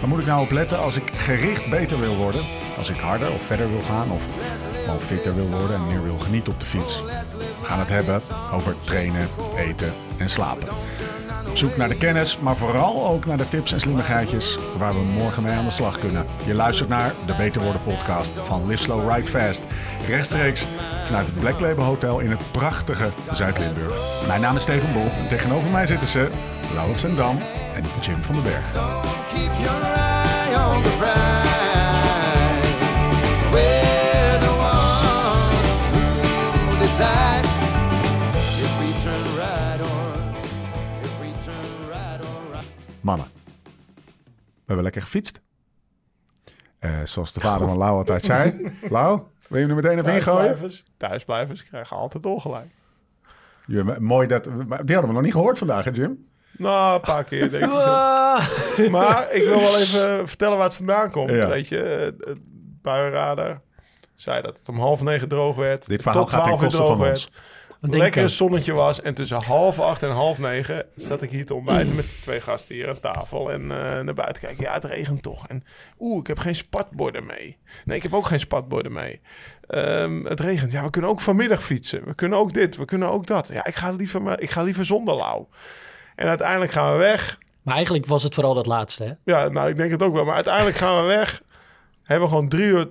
Waar moet ik nou op letten als ik gericht beter wil worden? Als ik harder of verder wil gaan of al fitter wil worden en meer wil genieten op de fiets? We gaan het hebben over trainen, eten en slapen. Op zoek naar de kennis, maar vooral ook naar de tips en slimmigheidjes waar we morgen mee aan de slag kunnen. Je luistert naar de Beter Worden podcast van Live Slow Ride Fast. Rechtstreeks vanuit het Black Label Hotel in het prachtige Zuid-Limburg. Mijn naam is Steven Bolt en tegenover mij zitten ze Laurens Sendam en Jim van den Berg. Keep your eye on the prize. We're the ones who decide if we turn right or if we turn right or right. Mannen, we hebben lekker gefietst. Eh, zoals de vader van Lau altijd zei. Lau, wil je hem er meteen even ingooien? Thuisblijvers, thuisblijvers krijgen altijd ongelijk. Ja, mooi dat, die hadden we nog niet gehoord vandaag, hè Jim? Nou, een paar keer denk ik. Maar ik wil wel even vertellen waar het vandaan komt. Ja. Weet je, het buienradar zei dat het om half negen droog werd. Dit verhaal tot gaat ten 12 uur koste droog van werd. ons. Lekker een zonnetje was. En tussen half acht en half negen zat ik hier te ontbijten met twee gasten hier aan tafel. En eh, naar buiten kijken. Ja, het regent toch. En oeh, ik heb geen spatborden mee. Nee, ik heb ook geen spatborden mee. Ehm, het regent. Ja, we kunnen ook vanmiddag fietsen. We kunnen ook dit, we kunnen ook dat. Ja, ik ga liever, maar, ik ga liever zonder lauw. En uiteindelijk gaan we weg. Maar eigenlijk was het vooral dat laatste, hè? Ja, nou, ik denk het ook wel. Maar uiteindelijk gaan we weg. Hebben we gewoon drie uur...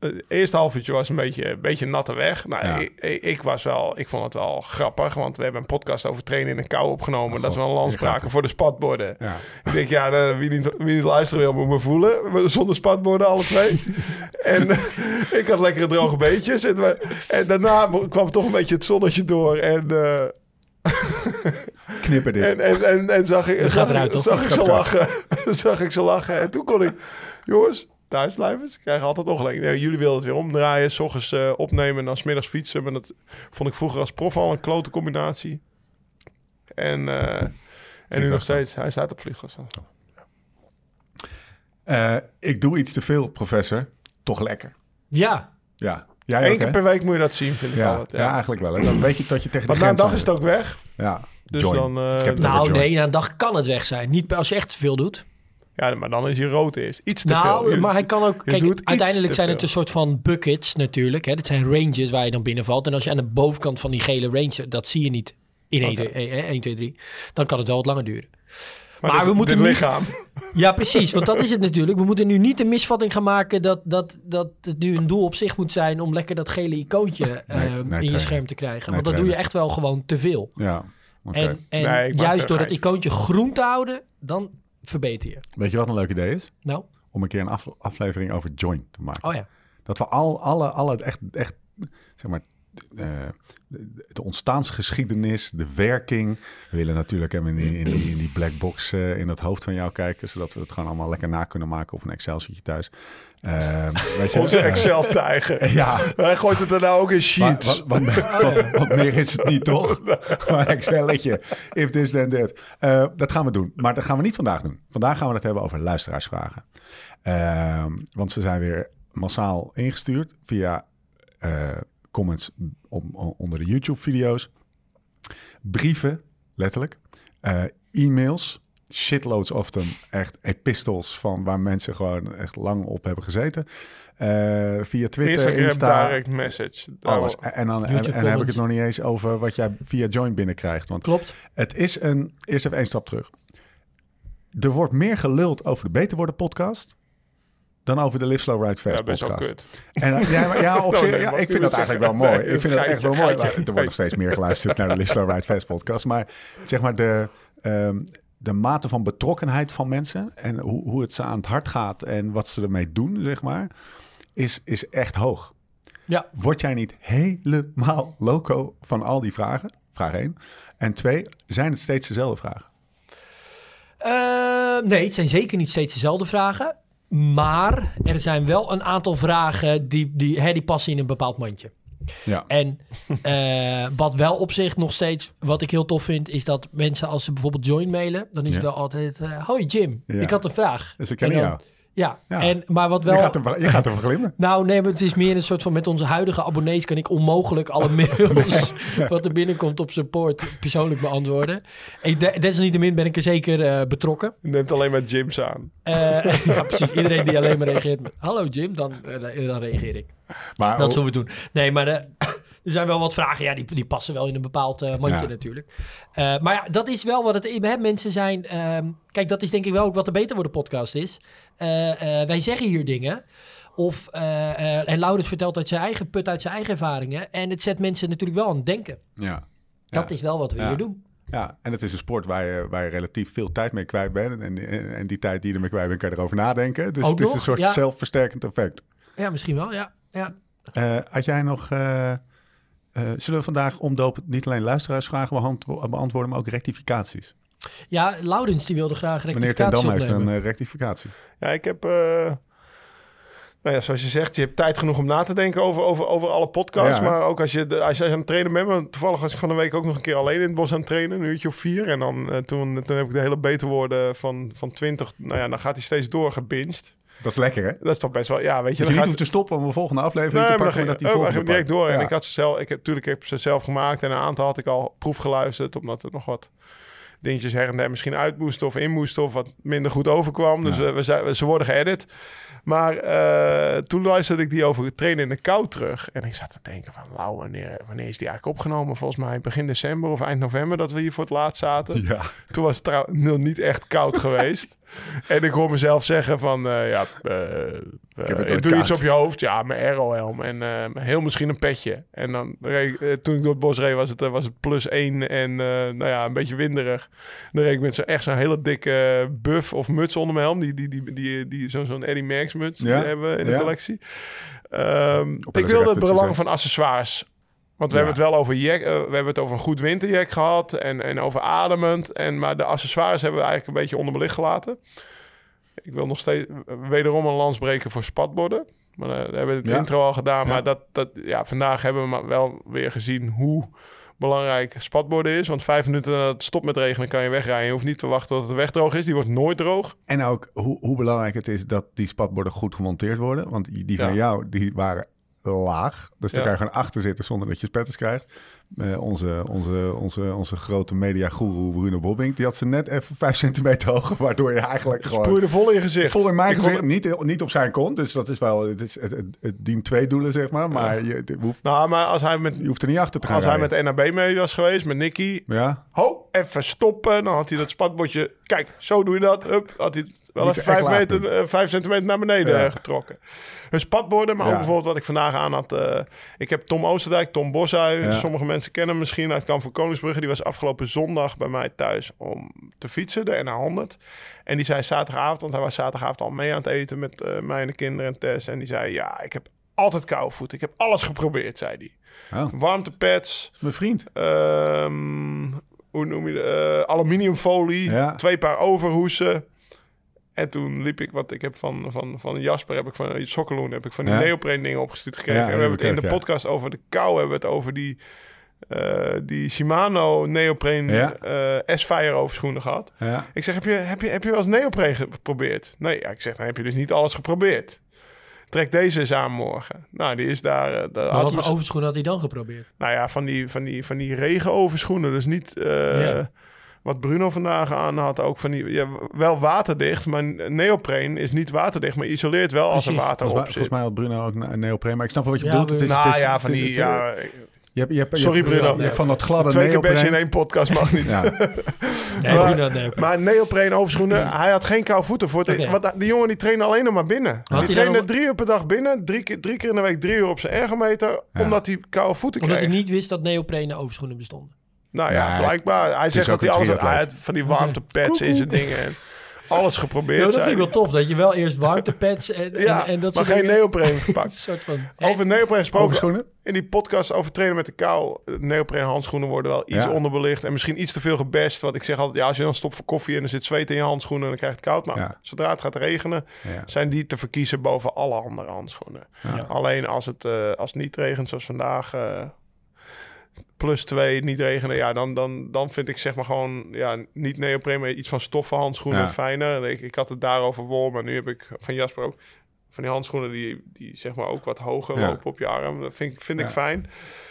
Het eerste half uurtje was een beetje, een beetje natte weg. Nou, Ja. ik, ik, ik was wel... Ik vond het wel grappig. Want we hebben een podcast over trainen in de kou opgenomen. dat is wel een landspraken voor de spatborden. Ja. Ik denk, ja, de- wie, niet, wie niet luisteren wil, moet me voelen. Zonder spatborden, alle twee. en eh, ik had lekkere droge beetjes. En, we- en daarna kwam toch een beetje het zonnetje door. En... eh, Knippen dit. en, en, en, en zag ik, zag, eruit, ik- zag ze lachen. zag ik ze lachen. En toen kon ik... Jongens, thuisblijvers. Ze krijgen altijd ongelijk. Nee, jullie wilden het weer omdraaien. S ochtends eh, opnemen en dan 's middags fietsen. Maar dat vond ik vroeger als prof al een klote combinatie. En, eh, en nu nog steeds. Hij staat op vliegtuigstand. Eh, ik doe iets te veel, professor. Toch lekker. Ja. Ja. Jij Eén ook, keer per week moet je dat zien, vind ik ja. altijd. ja, eigenlijk wel. Hè? Dan weet je dat je tegen de Maar na een dag is het ook weg. Ja. Dus Join. dan... eh, Nou, nee, na een dag kan het weg zijn. Niet als je echt te veel doet. ja, maar dan is hij rood eerst. Iets te nou, veel. Je- maar hij kan ook... je Kijk, uiteindelijk te zijn het een soort van buckets natuurlijk. Hè. Dit zijn ranges waar je dan binnenvalt. En als je aan de bovenkant van die gele range... Dat zie je niet in 1, Oké. 2, 1, 2, 3. Dan kan het wel wat langer duren. Maar maar dit- we moeten dit niet- lichaam. Ja, precies. Want dat is het natuurlijk. We moeten nu niet de misvatting gaan maken dat, dat, dat het nu een doel op zich moet zijn om lekker dat gele icoontje eh, nee, in je scherm te krijgen. Nee, Want dan doe je echt wel gewoon te veel. Ja. En, juist door dat icoontje groen te houden, dan verbeter je. Weet je wat een leuk idee is? Nou, Om een keer een af- aflevering over Join te maken. oh ja. Dat we al, alle, alle echt, echt, zeg maar, de, de ontstaansgeschiedenis, de werking. We willen natuurlijk hem in die, in die, in die black box eh, in het hoofd van jou kijken, zodat we het gewoon allemaal lekker na kunnen maken op een Excel-sheetje thuis. Eh, weet je, Onze eh, Excel-tijger. Ja, Hij gooit het er nou ook in maar, sheets. wat, wat, wat- wat meer is het niet, toch? Maar Excelletje, if this then that. Eh, dat gaan we doen, maar dat gaan we niet vandaag doen. Vandaag gaan we het hebben over luisteraarsvragen. Want ze zijn weer massaal ingestuurd via eh, comments om, om- onder de YouTube-video's. Brieven, letterlijk. Eh, e-mails, shitloads of them. Echt epistels van waar mensen gewoon echt lang op hebben gezeten. Eh, via Twitter, Instagram Insta, direct message. alles. En, en dan, en, en dan heb ik het nog niet eens over wat jij via Join binnenkrijgt. Want Klopt. het is een... Eerst even één stap terug. Er wordt meer geluld over de Beter Worden podcast... dan over de Live Slow Ride Fast Ja, best wel podcast. kut. En, ja, maar, ja, op zich, nee, ja, mag ik vind dat eigenlijk wel mooi. Nee, ik vind dat echt wel mooi. geitje. Er wordt nog steeds meer geluisterd naar de Live Slow Ride Fast podcast. Maar zeg maar de, ehm, de mate van betrokkenheid van mensen... en hoe, hoe het ze aan het hart gaat en wat ze ermee doen, zeg maar... is, is echt hoog. Ja. Word jij niet helemaal loco van al die vragen? Vraag 1. En twee, zijn het steeds dezelfde vragen? Eh, nee, het zijn zeker niet steeds dezelfde vragen. Maar er zijn wel een aantal vragen die, die, hè, die passen in een bepaald mandje. Ja. En eh, wat wel op zich nog steeds, wat ik heel tof vind, is dat mensen als ze bijvoorbeeld join mailen, dan is het Ja. wel altijd, eh, hoi Jim, Ja. ik had een vraag. Dus ik En ken dan- jou. Ja, Ja. En, maar wat wel... Je gaat, er, je gaat ervan glimmen. Nou, nee, maar het is meer een soort van... Met onze huidige abonnees kan ik onmogelijk alle mails... wat er binnenkomt op support persoonlijk beantwoorden. Ik, de- desalniettemin ben ik er zeker eh, betrokken. Je neemt alleen maar gyms aan. Eh, ja, precies. Iedereen die alleen maar reageert met... Hallo Jim, dan, eh, dan reageer ik. Maar Dat zullen we doen. Nee, maar er zijn wel wat vragen. Ja, die, die passen wel in een bepaald eh, mandje Ja. natuurlijk. Eh, maar ja, dat is wel wat het... Hè, mensen zijn... ehm, kijk, dat is denk ik wel ook wat er beter voor de podcast is. Eh, wij zeggen hier dingen... Of, en Laurens vertelt uit zijn eigen put, uit zijn eigen ervaringen. En het zet mensen natuurlijk wel aan het denken. ja. Dat Ja. is wel wat we hier doen. Ja, en het is een sport waar je, waar je relatief veel tijd mee kwijt bent. En, en, en die tijd die je ermee kwijt bent, kan je erover nadenken. Dus Ook het is nog? een soort zelfversterkend effect. Ja, misschien wel, ja. ja. Had jij nog... eh, zullen we vandaag omdopen niet alleen luisteraarsvragen beantwo- beantwoorden, maar ook rectificaties? Ja, Laurens die wilde graag Meneer Ten rectificaties Dam heeft een eh, rectificatie. Ja, ik heb... eh, nou ja, zoals je zegt, je hebt tijd genoeg om na te denken over, over, over alle podcasts. Ja. Maar ook als je, de- als je aan het trainen bent. Maar toevallig was ik van de week ook nog een keer alleen in het bos aan het trainen. Een uurtje of vier. En dan, toen, toen heb ik de hele beterwoorden van, van 20. Nou ja, dan gaat hij steeds door gebinged. Dat is lekker, hè? Dat is toch best wel... Ja, weet je, Dat je niet gaat, hoeft te stoppen om een volgende aflevering Nee, te pakken. dat die oh, volgende direct door. En ik had ze zelf, ik heb, natuurlijk heb ze zelf gemaakt. En een aantal had ik al proefgeluisterd. Omdat er nog wat dingetjes her en der misschien uit moesten of in moesten. Of wat minder goed overkwam. Dus Ja. we zijn, ze worden geëdit. Maar eh, toen luisterde ik die over het trainen in de kou terug. En ik zat te denken van, nou, wanneer, wanneer is die eigenlijk opgenomen? Volgens mij begin december of eind november dat we hier voor het laatst zaten. Ja, Toen was het trouw- nog niet echt koud geweest. En ik hoor mezelf zeggen van, eh, ja, eh, eh, heb het nooit doe iets op je hoofd? Ja, mijn aerohelm en eh, heel misschien een petje. En dan, reed- eh, toen ik door het bos reed, was het, eh, was het plus één en eh, nou ja, een beetje winderig. Dan reed ik met zo'n echt zo'n hele dikke buff of muts onder mijn helm. Die, die, die, die, die, zo'n zo'n Eddie Merckx muts die Ja, we hebben in de ja. collectie. Ehm, ik wilde het belang van accessoires want we Ja. hebben het wel over jack, eh, we hebben het over een goed winterjack gehad en, en over ademend. En, maar de accessoires hebben we eigenlijk een beetje onderbelicht gelaten. Ik wil nog steeds wederom een lans breken voor spatborden. Maar eh, we hebben het Ja. intro al gedaan. Ja. Maar dat, dat, ja, vandaag hebben we maar wel weer gezien hoe belangrijk spatborden is. Want vijf minuten nadat het stopt met regenen kan je wegrijden. Je hoeft niet te wachten tot het wegdroog is. Die wordt nooit droog. En ook hoe, hoe belangrijk het is dat die spatborden goed gemonteerd worden. Want die die van jou, die waren laag. Dus daar Ja. kan je gewoon achter zitten zonder dat je spetters krijgt. Eh, onze, onze, onze, onze grote mediagoeroe Bruno Bobbing, die had ze net even vijf centimeter hoger. Waardoor je eigenlijk gewoon... Sproeide vol in je gezicht. Vol in mijn Ik gezicht, niet, niet op zijn kont. Dus dat is wel, het, is, het, het, het dient twee doelen, zeg maar. Maar je, je hoeft, Nou, maar als hij met, je hoeft er niet achter te gaan als hij met NAB mee was geweest, met Nicky... Ja, Ho, even stoppen. Dan had hij dat spatbordje. Kijk, zo doe je dat. Hup, had hij het wel even echt vijf, meter, eh, vijf centimeter naar beneden Ja. getrokken. Een spatborden, maar Ja. ook bijvoorbeeld wat ik vandaag aan had. eh, ik heb Tom Oosterdijk, Tom Boshuis. Ja. Sommige mensen kennen hem misschien uit Kamp van Koningsbrugge. Die was afgelopen zondag bij mij thuis om te fietsen, de NA100. En die zei zaterdagavond, want hij was zaterdagavond al mee aan het eten met eh, mij en de kinderen en Tess. En die zei, ja, ik heb altijd koude voeten. Ik heb alles geprobeerd, zei hij. oh, Warmtepads, mijn vriend. Ehm, hoe noem je de, aluminiumfolie, Ja. twee paar overhoesen. En toen liep ik, wat ik heb van, van, van Jasper, heb ik van Sokkeloen, heb ik van die Ja. neopreen dingen opgestuurd gekregen. Ja, en we hebben het in de podcast over de kou, hebben we het over die, eh, die Shimano neopreen Ja. eh S-Fire overschoenen gehad. Ja. Ik zeg, heb je, heb je, heb je wel eens neopreen geprobeerd? Nee, ja, ik zeg, dan heb je dus niet alles geprobeerd. Trek deze eens aan morgen. Nou, die is daar... daar Maar had wat me- voor overschoen had hij dan geprobeerd? nou ja, van die, van die, van die regenoverschoenen. Dus niet eh, Ja. Wat Bruno vandaag aan had. Ook van die, ja, wel waterdicht, maar neopreen is niet waterdicht, maar isoleert wel als er water Volgens mij, op volgens zit. mij had Bruno ook een neopreen. Maar ik snap wel wat je Ja, bedoelt. Het is, nou het is- ja, van die... het- Ja, je hebt, je hebt, je Sorry, hebt- Bruno. Je hebt van dat gladde twee keer best in neopreen. één podcast mag niet. Ja, Nee, Maar- Bruno, nee. Maar neopreen overschoenen, hij had geen koude voeten. Voor het, want die jongen die trainde alleen nog maar binnen. die trainde ook- drie uur per dag binnen. Drie keer, drie keer in de week drie uur op zijn ergometer. Ja. Omdat hij koude voeten Omdat kreeg. hij niet wist dat neoprene overschoenen bestonden. Nou ja, blijkbaar. Hij zegt dat hij alles had van die warmtepads in zijn dingen. En alles geprobeerd. Ja, dat vind ik wel tof, dat je wel eerst warmtepads en, en, Ja, en dat maar soort geen dingen- neopreen Een gepakt. soort van... Over neopreen gesproken. Overschoenen? In die podcast over trainen met de kou. Neopreen handschoenen worden wel iets Ja. onderbelicht. En misschien iets te veel gebest. Want ik zeg altijd, ja, als je dan stopt voor koffie en er zit zweet in je handschoenen, dan krijg je het koud. Maar Ja. zodra het gaat regenen, Ja. zijn die te verkiezen boven alle andere handschoenen. Ja. Alleen als het, eh, als het niet regent, zoals vandaag, eh, plus twee, niet regenen, ja, dan, dan, dan vind ik zeg maar gewoon, ja, niet neopreen, maar iets van stoffen handschoenen Ja. fijner. Ik, ik had het daarover wol, maar nu heb ik van Jasper ook van die handschoenen die, die zeg maar ook wat hoger Ja. lopen op je arm. Dat vind, ik- vind ik fijn.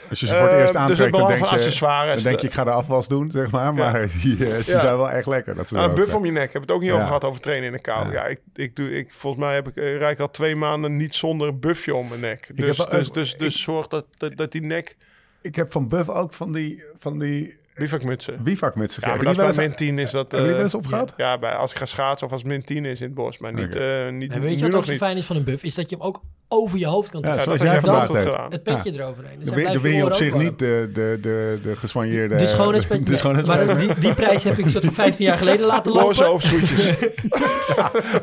Als je ze voor het eerst Eh, dus aantrekt, dan denk, van je, accessoires. dan denk je, ik ga de afwas doen, zeg maar. Maar die, eh, ze zijn wel echt lekker. Dat ze Nou, er een buff zijn. om je nek. Ik heb het ook niet over gehad over trainen in de kou. Ja. Ik, ik doe, ik, volgens mij heb ik, eh, rijd ik al twee maanden niet zonder een buffje om mijn nek. Dus, dus, dus, dus zorg dat, dat, dat die nek Ik heb van Buff ook van die, van die bivakmutsen. bivakmutsen Ja, maar dat bij min 10 is dat... Hebben jullie eh? Ja, bij, als ik ga schaatsen of als min 10 is in het bos. Maar niet, Oké. eh, niet En weet je wat nog ook zo fijn is van een buff? Is dat je hem ook over je hoofd kan Ja, trekken. zoals dat jij vandaag gedaan. Het petje eroverheen. Dus Dan win je op zich niet de, de, de, de geswanjeerde... de schoonheidspetje. De nee. schoonheidspetje. maar die, die prijs heb ik soort van 15 jaar geleden laten Roze lopen. hoofdschoentjes.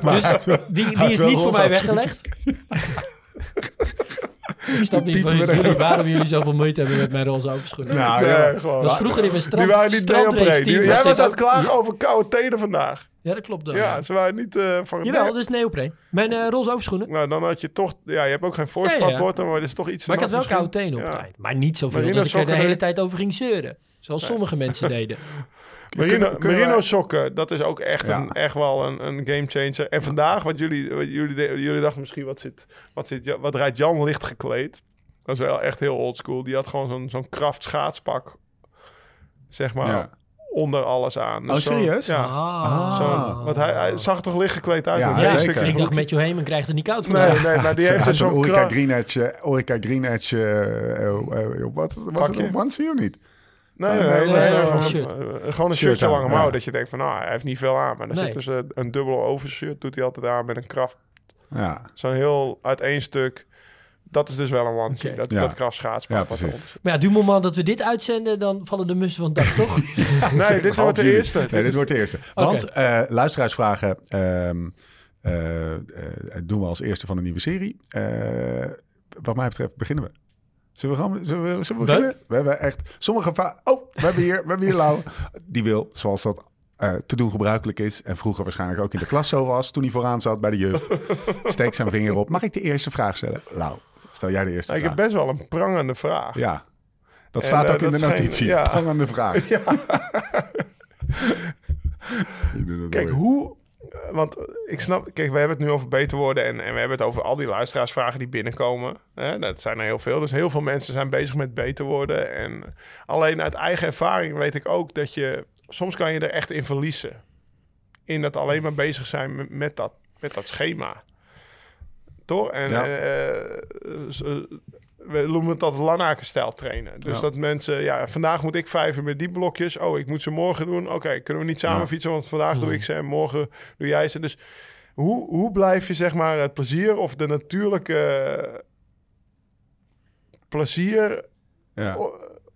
Dus die, die is niet voor roze mij weggelegd. Ik snap niet van jullie, waarom jullie zoveel moeite hebben met mijn roze overschoenen. Nou, Nee, ja. gewoon. dat was vroeger in mijn strand, Die waren niet was Jij was aan het ook- klagen over koude tenen vandaag. Ja, dat klopt dan. Ja, ja. ze waren niet eh, van... Jawel, dus neopreen. Mijn eh, roze overschoenen. Nou, dan had je toch... Ja, je hebt ook geen Ja, voorspatbord, maar het is toch iets... Maar ik had wel koude tenen op. Maar niet zoveel dat ik er de hele tijd over ging zeuren. Zoals sommige mensen deden. Merino, Kunnen- kunnen merino wij- sokken, dat is ook echt, Ja. een, echt wel een, een game changer. En vandaag, wat jullie, wat jullie, jullie dachten misschien, wat, zit, wat, zit, wat rijdt Jan licht gekleed? Dat is wel echt heel oldschool. Die had gewoon zo'n zo'n kracht schaatspak, zeg maar, Ja. onder alles aan. Oh, Dus zo'n- serieus? Ja. Ah. Zo, want hij, hij zag er toch licht gekleed uit? Ja, met ja, een zeker. Ik dacht, broek. Matthew Heyman krijgt het niet koud Nee, vandaag. nee, maar die heeft dus zo'n zo'n Orica kracht. Green Edge, Orica Green Edge, eh, wat was het Pakje. een onesie of niet? Nee, Nee, nee, nee, nee, nee, nee, gewoon, een shirt. eh, gewoon een Shirt shirtje aan, lange mouw. Dat je denkt van, nou, hij heeft niet veel aan. Maar Nee. zit dus een, een dubbele overshirt, doet hij altijd aan met een kracht Ja, Zo'n heel uit één stuk. Dat is dus wel een. Oké. Dat, Ja. dat. Ja. Maar ja, du moment dat we dit uitzenden, dan vallen de mussen van het dak, toch? Nee, dit wordt de eerste. Nee, Dit dit is- wordt de eerste. Want eh luisteraarsvragen ehm, eh, eh, doen we als eerste van de nieuwe serie. Eh, wat mij betreft beginnen we. Zullen we gewoon zullen we, zullen we beginnen? We hebben echt sommige va- Oh, we hebben hier, we hebben hier Lau. Die wil, zoals dat eh, te doen gebruikelijk is... en vroeger waarschijnlijk ook in de klas zo was... toen hij vooraan zat bij de juf, steekt zijn vinger op. Mag ik de eerste vraag stellen? Lau, stel jij de eerste Nou, ik heb vraag. best wel een prangende vraag. Ja, dat En, staat eh, ook in de geen- notitie. ja. Prang aan de vraag. Het Kijk, hoe... Want eh, ik snap... Kijk, we hebben het nu over beter worden... en, en we hebben het over al die luisteraarsvragen die binnenkomen. Hè? Dat zijn er heel veel. Dus heel veel mensen zijn bezig met beter worden. En alleen uit eigen ervaring weet ik ook dat je... Soms kan je er echt in verliezen. In dat alleen maar bezig zijn met, met, dat, met dat schema. Toch? En Ja. eh, z- eh, we noemen het dat Lanaken-stijl trainen. Dus Ja. dat mensen, ja, vandaag moet ik vijf uur met die blokjes. Oh, ik moet ze morgen doen. Oké, kunnen we niet samen Ja. fietsen, want vandaag doe Hmm. ik ze en morgen doe jij ze. Dus hoe, hoe blijf je, zeg maar, het plezier of de natuurlijke plezier Ja.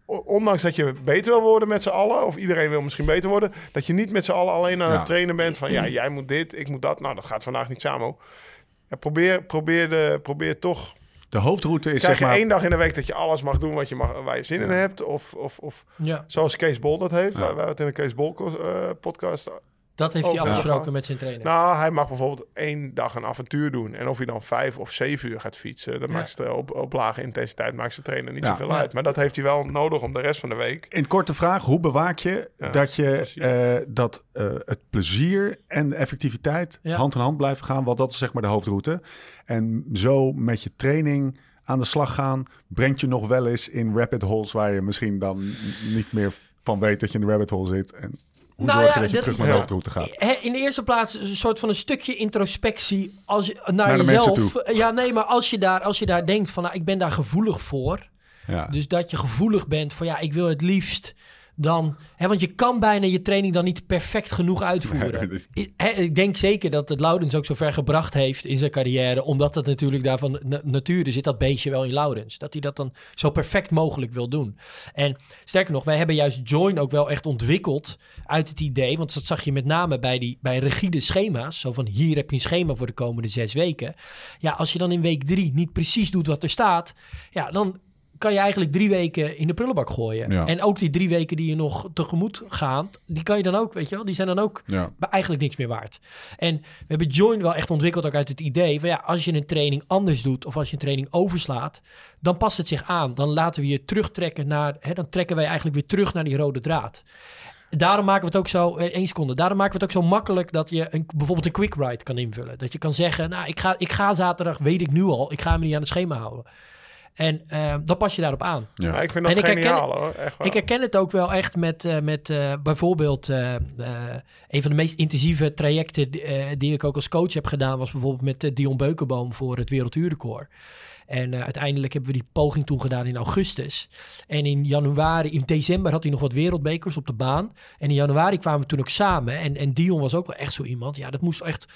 ondanks dat je beter wil worden met z'n allen, of iedereen wil misschien beter worden, dat je niet met z'n allen alleen aan het trainen bent van ja, jij moet dit, ik moet dat. Nou, dat gaat vandaag niet samen. Probeer, probeer, de, probeer toch. De hoofdroute is Krijg zeg je maar... één dag in de week dat je alles mag doen wat je mag, waar je zin in hebt? Of, of, of ja, zoals Kees Bol dat heeft, Ja. waar, waar we het in de Kees Bol eh, podcast dat heeft hij afgesproken met zijn trainer. Nou, hij mag bijvoorbeeld één dag een avontuur doen. En of hij dan vijf of zeven uur gaat fietsen, dat Ja. maakt het op, op lage intensiteit maakt zijn trainer niet Ja. zoveel Ja. uit. Maar dat heeft hij wel nodig om de rest van de week. In korte vraag, hoe bewaak je Ja, dat, je, precies. eh, dat eh, het plezier en de effectiviteit Ja. hand in hand blijven gaan? Want dat is zeg maar de hoofdroute. En zo met je training aan de slag gaan, brengt je nog wel eens in rabbit holes waar je misschien dan niet meer van weet dat je in de rabbit hole zit. En hoe Nou zorg ja, je dat je dat terug naar de hoofdroute gaat? In de eerste plaats een soort van een stukje introspectie als je, naar, Naar jezelf. Ja, nee, maar als je daar, als je daar denkt van, nou, ik ben daar gevoelig voor. Ja. Dus dat je gevoelig bent van, ja, ik wil het liefst dan... Hè, want je kan bijna je training dan niet perfect genoeg uitvoeren. Nee, dus- I- hè, ik denk zeker dat het Laurens ook zo ver gebracht heeft in zijn carrière. Omdat het natuurlijk daarvan na- nature zit dat beestje wel in Laurens. Dat hij dat dan zo perfect mogelijk wil doen. En sterker nog, wij hebben juist Join ook wel echt ontwikkeld uit het idee. Want dat zag je met name bij, die, bij rigide schema's. Zo van hier heb je een schema voor de komende zes weken. Ja, als je dan in week drie niet precies doet wat er staat. Ja, dan kan je eigenlijk drie weken in de prullenbak gooien. Ja. En ook die drie weken die je nog tegemoet gaat, die kan je dan ook, weet je wel, die zijn dan ook Ja. eigenlijk niks meer waard. En we hebben Join wel echt ontwikkeld ook uit het idee van ja, als je een training anders doet of als je een training overslaat, dan past het zich aan. Dan laten we je terugtrekken naar, hè, dan trekken wij eigenlijk weer terug naar die rode draad. Daarom maken we het ook zo, eh, één seconde, daarom maken we het ook zo makkelijk dat je een, bijvoorbeeld een quick ride kan invullen. Dat je kan zeggen, nou ik ga, ik ga zaterdag, weet ik nu al, ik ga me niet aan het schema houden. En eh, dan pas je daarop aan. Ja. Ik vind dat En ik herken- geniaal hoor. Echt waar. Ik herken het ook wel echt met, eh, met eh, bijvoorbeeld eh, eh, een van de meest intensieve trajecten die, eh, die ik ook als coach heb gedaan, was bijvoorbeeld met Dion Beukenboom voor het werelduurrecord. En eh, uiteindelijk hebben we die poging toen gedaan in augustus. En in januari, in december had hij nog wat wereldbekers op de baan. En in januari kwamen we toen ook samen. En, en Dion was ook wel echt zo iemand. Ja, dat moest echt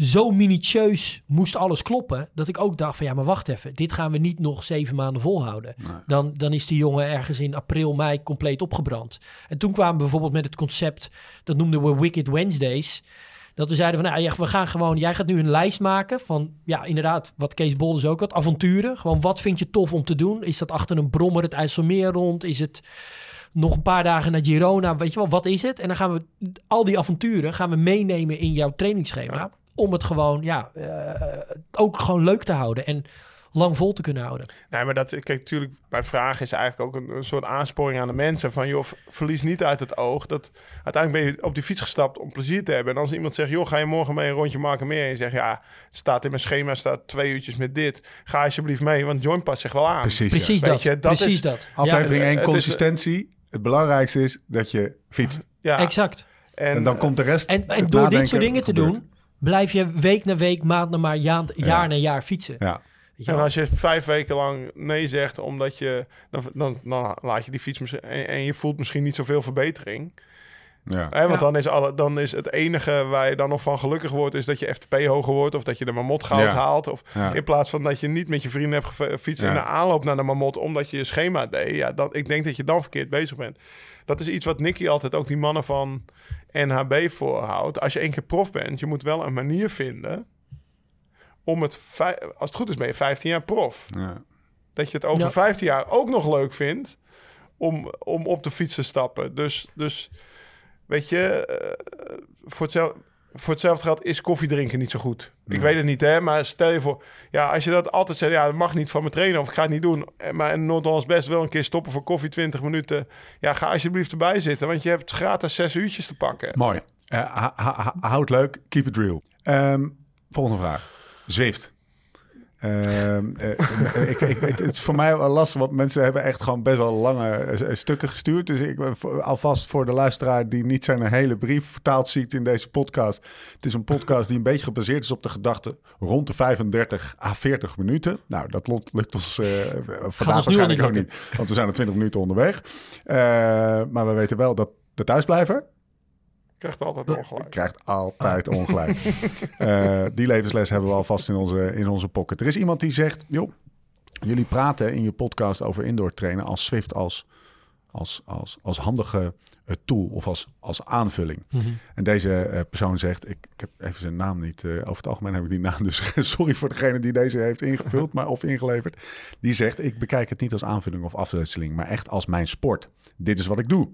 zo minutieus moest alles kloppen. Dat ik ook dacht van ja, maar wacht even. Dit gaan we niet nog zeven maanden volhouden. Dan, dan is die jongen ergens in april, mei compleet opgebrand. En toen kwamen we bijvoorbeeld met het concept, dat noemden we Wicked Wednesdays. Dat we zeiden van, nou, ja, we gaan gewoon, jij gaat nu een lijst maken van, ja, inderdaad, wat Kees Bolders ook had, avonturen. Gewoon, wat vind je tof om te doen? Is dat achter een brommer het IJsselmeer rond? Is het nog een paar dagen naar Girona? Weet je wel, wat is het? En dan gaan we al die avonturen gaan we meenemen in jouw trainingsschema. Om het gewoon, ja, eh, ook gewoon leuk te houden en lang vol te kunnen houden. Nee, maar dat, kijk, natuurlijk, bij vragen is eigenlijk ook een, een soort aansporing aan de mensen. Van, joh, verlies niet uit het oog. Dat uiteindelijk ben je op die fiets gestapt om plezier te hebben. En als iemand zegt, joh, ga je morgen mee een rondje maken meer? En je zegt, ja, het staat in mijn schema, staat twee uurtjes met dit. Ga alsjeblieft mee, want Join past zich wel aan. Precies. Precies dat. je, dat precies is- dat. Aflevering Ja, 1, het is- consistentie. Het belangrijkste is dat je fietst. Ja, exact. En, En dan komt de rest. En, en door dit soort dingen te gebeurt. doen, blijf je week na week, maand na maand, jaar, jaar na jaar fietsen. Ja, En als je vijf weken lang nee zegt, omdat je... Dan, dan, dan laat je die fiets misschien... En, en je voelt misschien niet zoveel verbetering. ja. Hè, want Ja. dan, is alle, dan is het enige waar je dan nog van gelukkig wordt... is dat je FTP hoger wordt of dat je de mamot goud Ja. haalt. Of Ja. in plaats van dat je niet met je vrienden hebt gefietst... Ja. in de aanloop naar de mamot omdat je je schema deed. Ja, dat, ik denk dat je dan verkeerd bezig bent. Dat is iets wat Nicky altijd ook die mannen van NHB voorhoudt. Als je één keer prof bent, je moet wel een manier vinden... om het... Als het goed is ben je 15 jaar prof ja. dat je het over Ja. 15 jaar ook nog leuk vindt om, om op de fiets te stappen. Dus, dus weet je, eh, voor, hetzelfde, voor hetzelfde geld is koffie drinken niet zo goed. Ik Nee. weet het niet, hè, maar stel je voor, ja, als je dat altijd zegt, ja, dat mag niet van mijn trainer of ik ga het niet doen, eh, maar in Noord-Hollands best wel een keer stoppen voor koffie 20 minuten. Ja, ga alsjeblieft erbij zitten, want je hebt gratis zes uurtjes te pakken. Mooi. Ha- houd leuk, keep it real. Ehm, volgende vraag. Zwift. Ehm, eh, ik, ik, het, is voor mij wel lastig, want mensen hebben echt gewoon best wel lange eh, stukken gestuurd. Dus ik eh, alvast voor de luisteraar die niet zijn hele brief vertaald ziet in deze podcast. Het is een podcast die een beetje gebaseerd is op de gedachte rond de 35 à 40 minuten. Nou, dat lot- lukt ons eh, vandaag waarschijnlijk ook niet, want we zijn al 20 minuten onderweg. Eh, maar we weten wel dat de thuisblijver, krijgt altijd ongelijk. krijgt altijd ongelijk. Eh, die levensles hebben we alvast in onze, in onze pocket. Er is iemand die zegt, joh, jullie praten in je podcast over indoor trainen als Swift als, als, als, als handige eh, tool of als, als aanvulling. En deze eh, persoon zegt, ik, ik heb even zijn naam niet, eh, over het algemeen heb ik die naam, dus sorry voor degene die deze heeft ingevuld maar, of ingeleverd. Die zegt, ik bekijk het niet als aanvulling of afwisseling, maar echt als mijn sport. Dit is wat ik doe.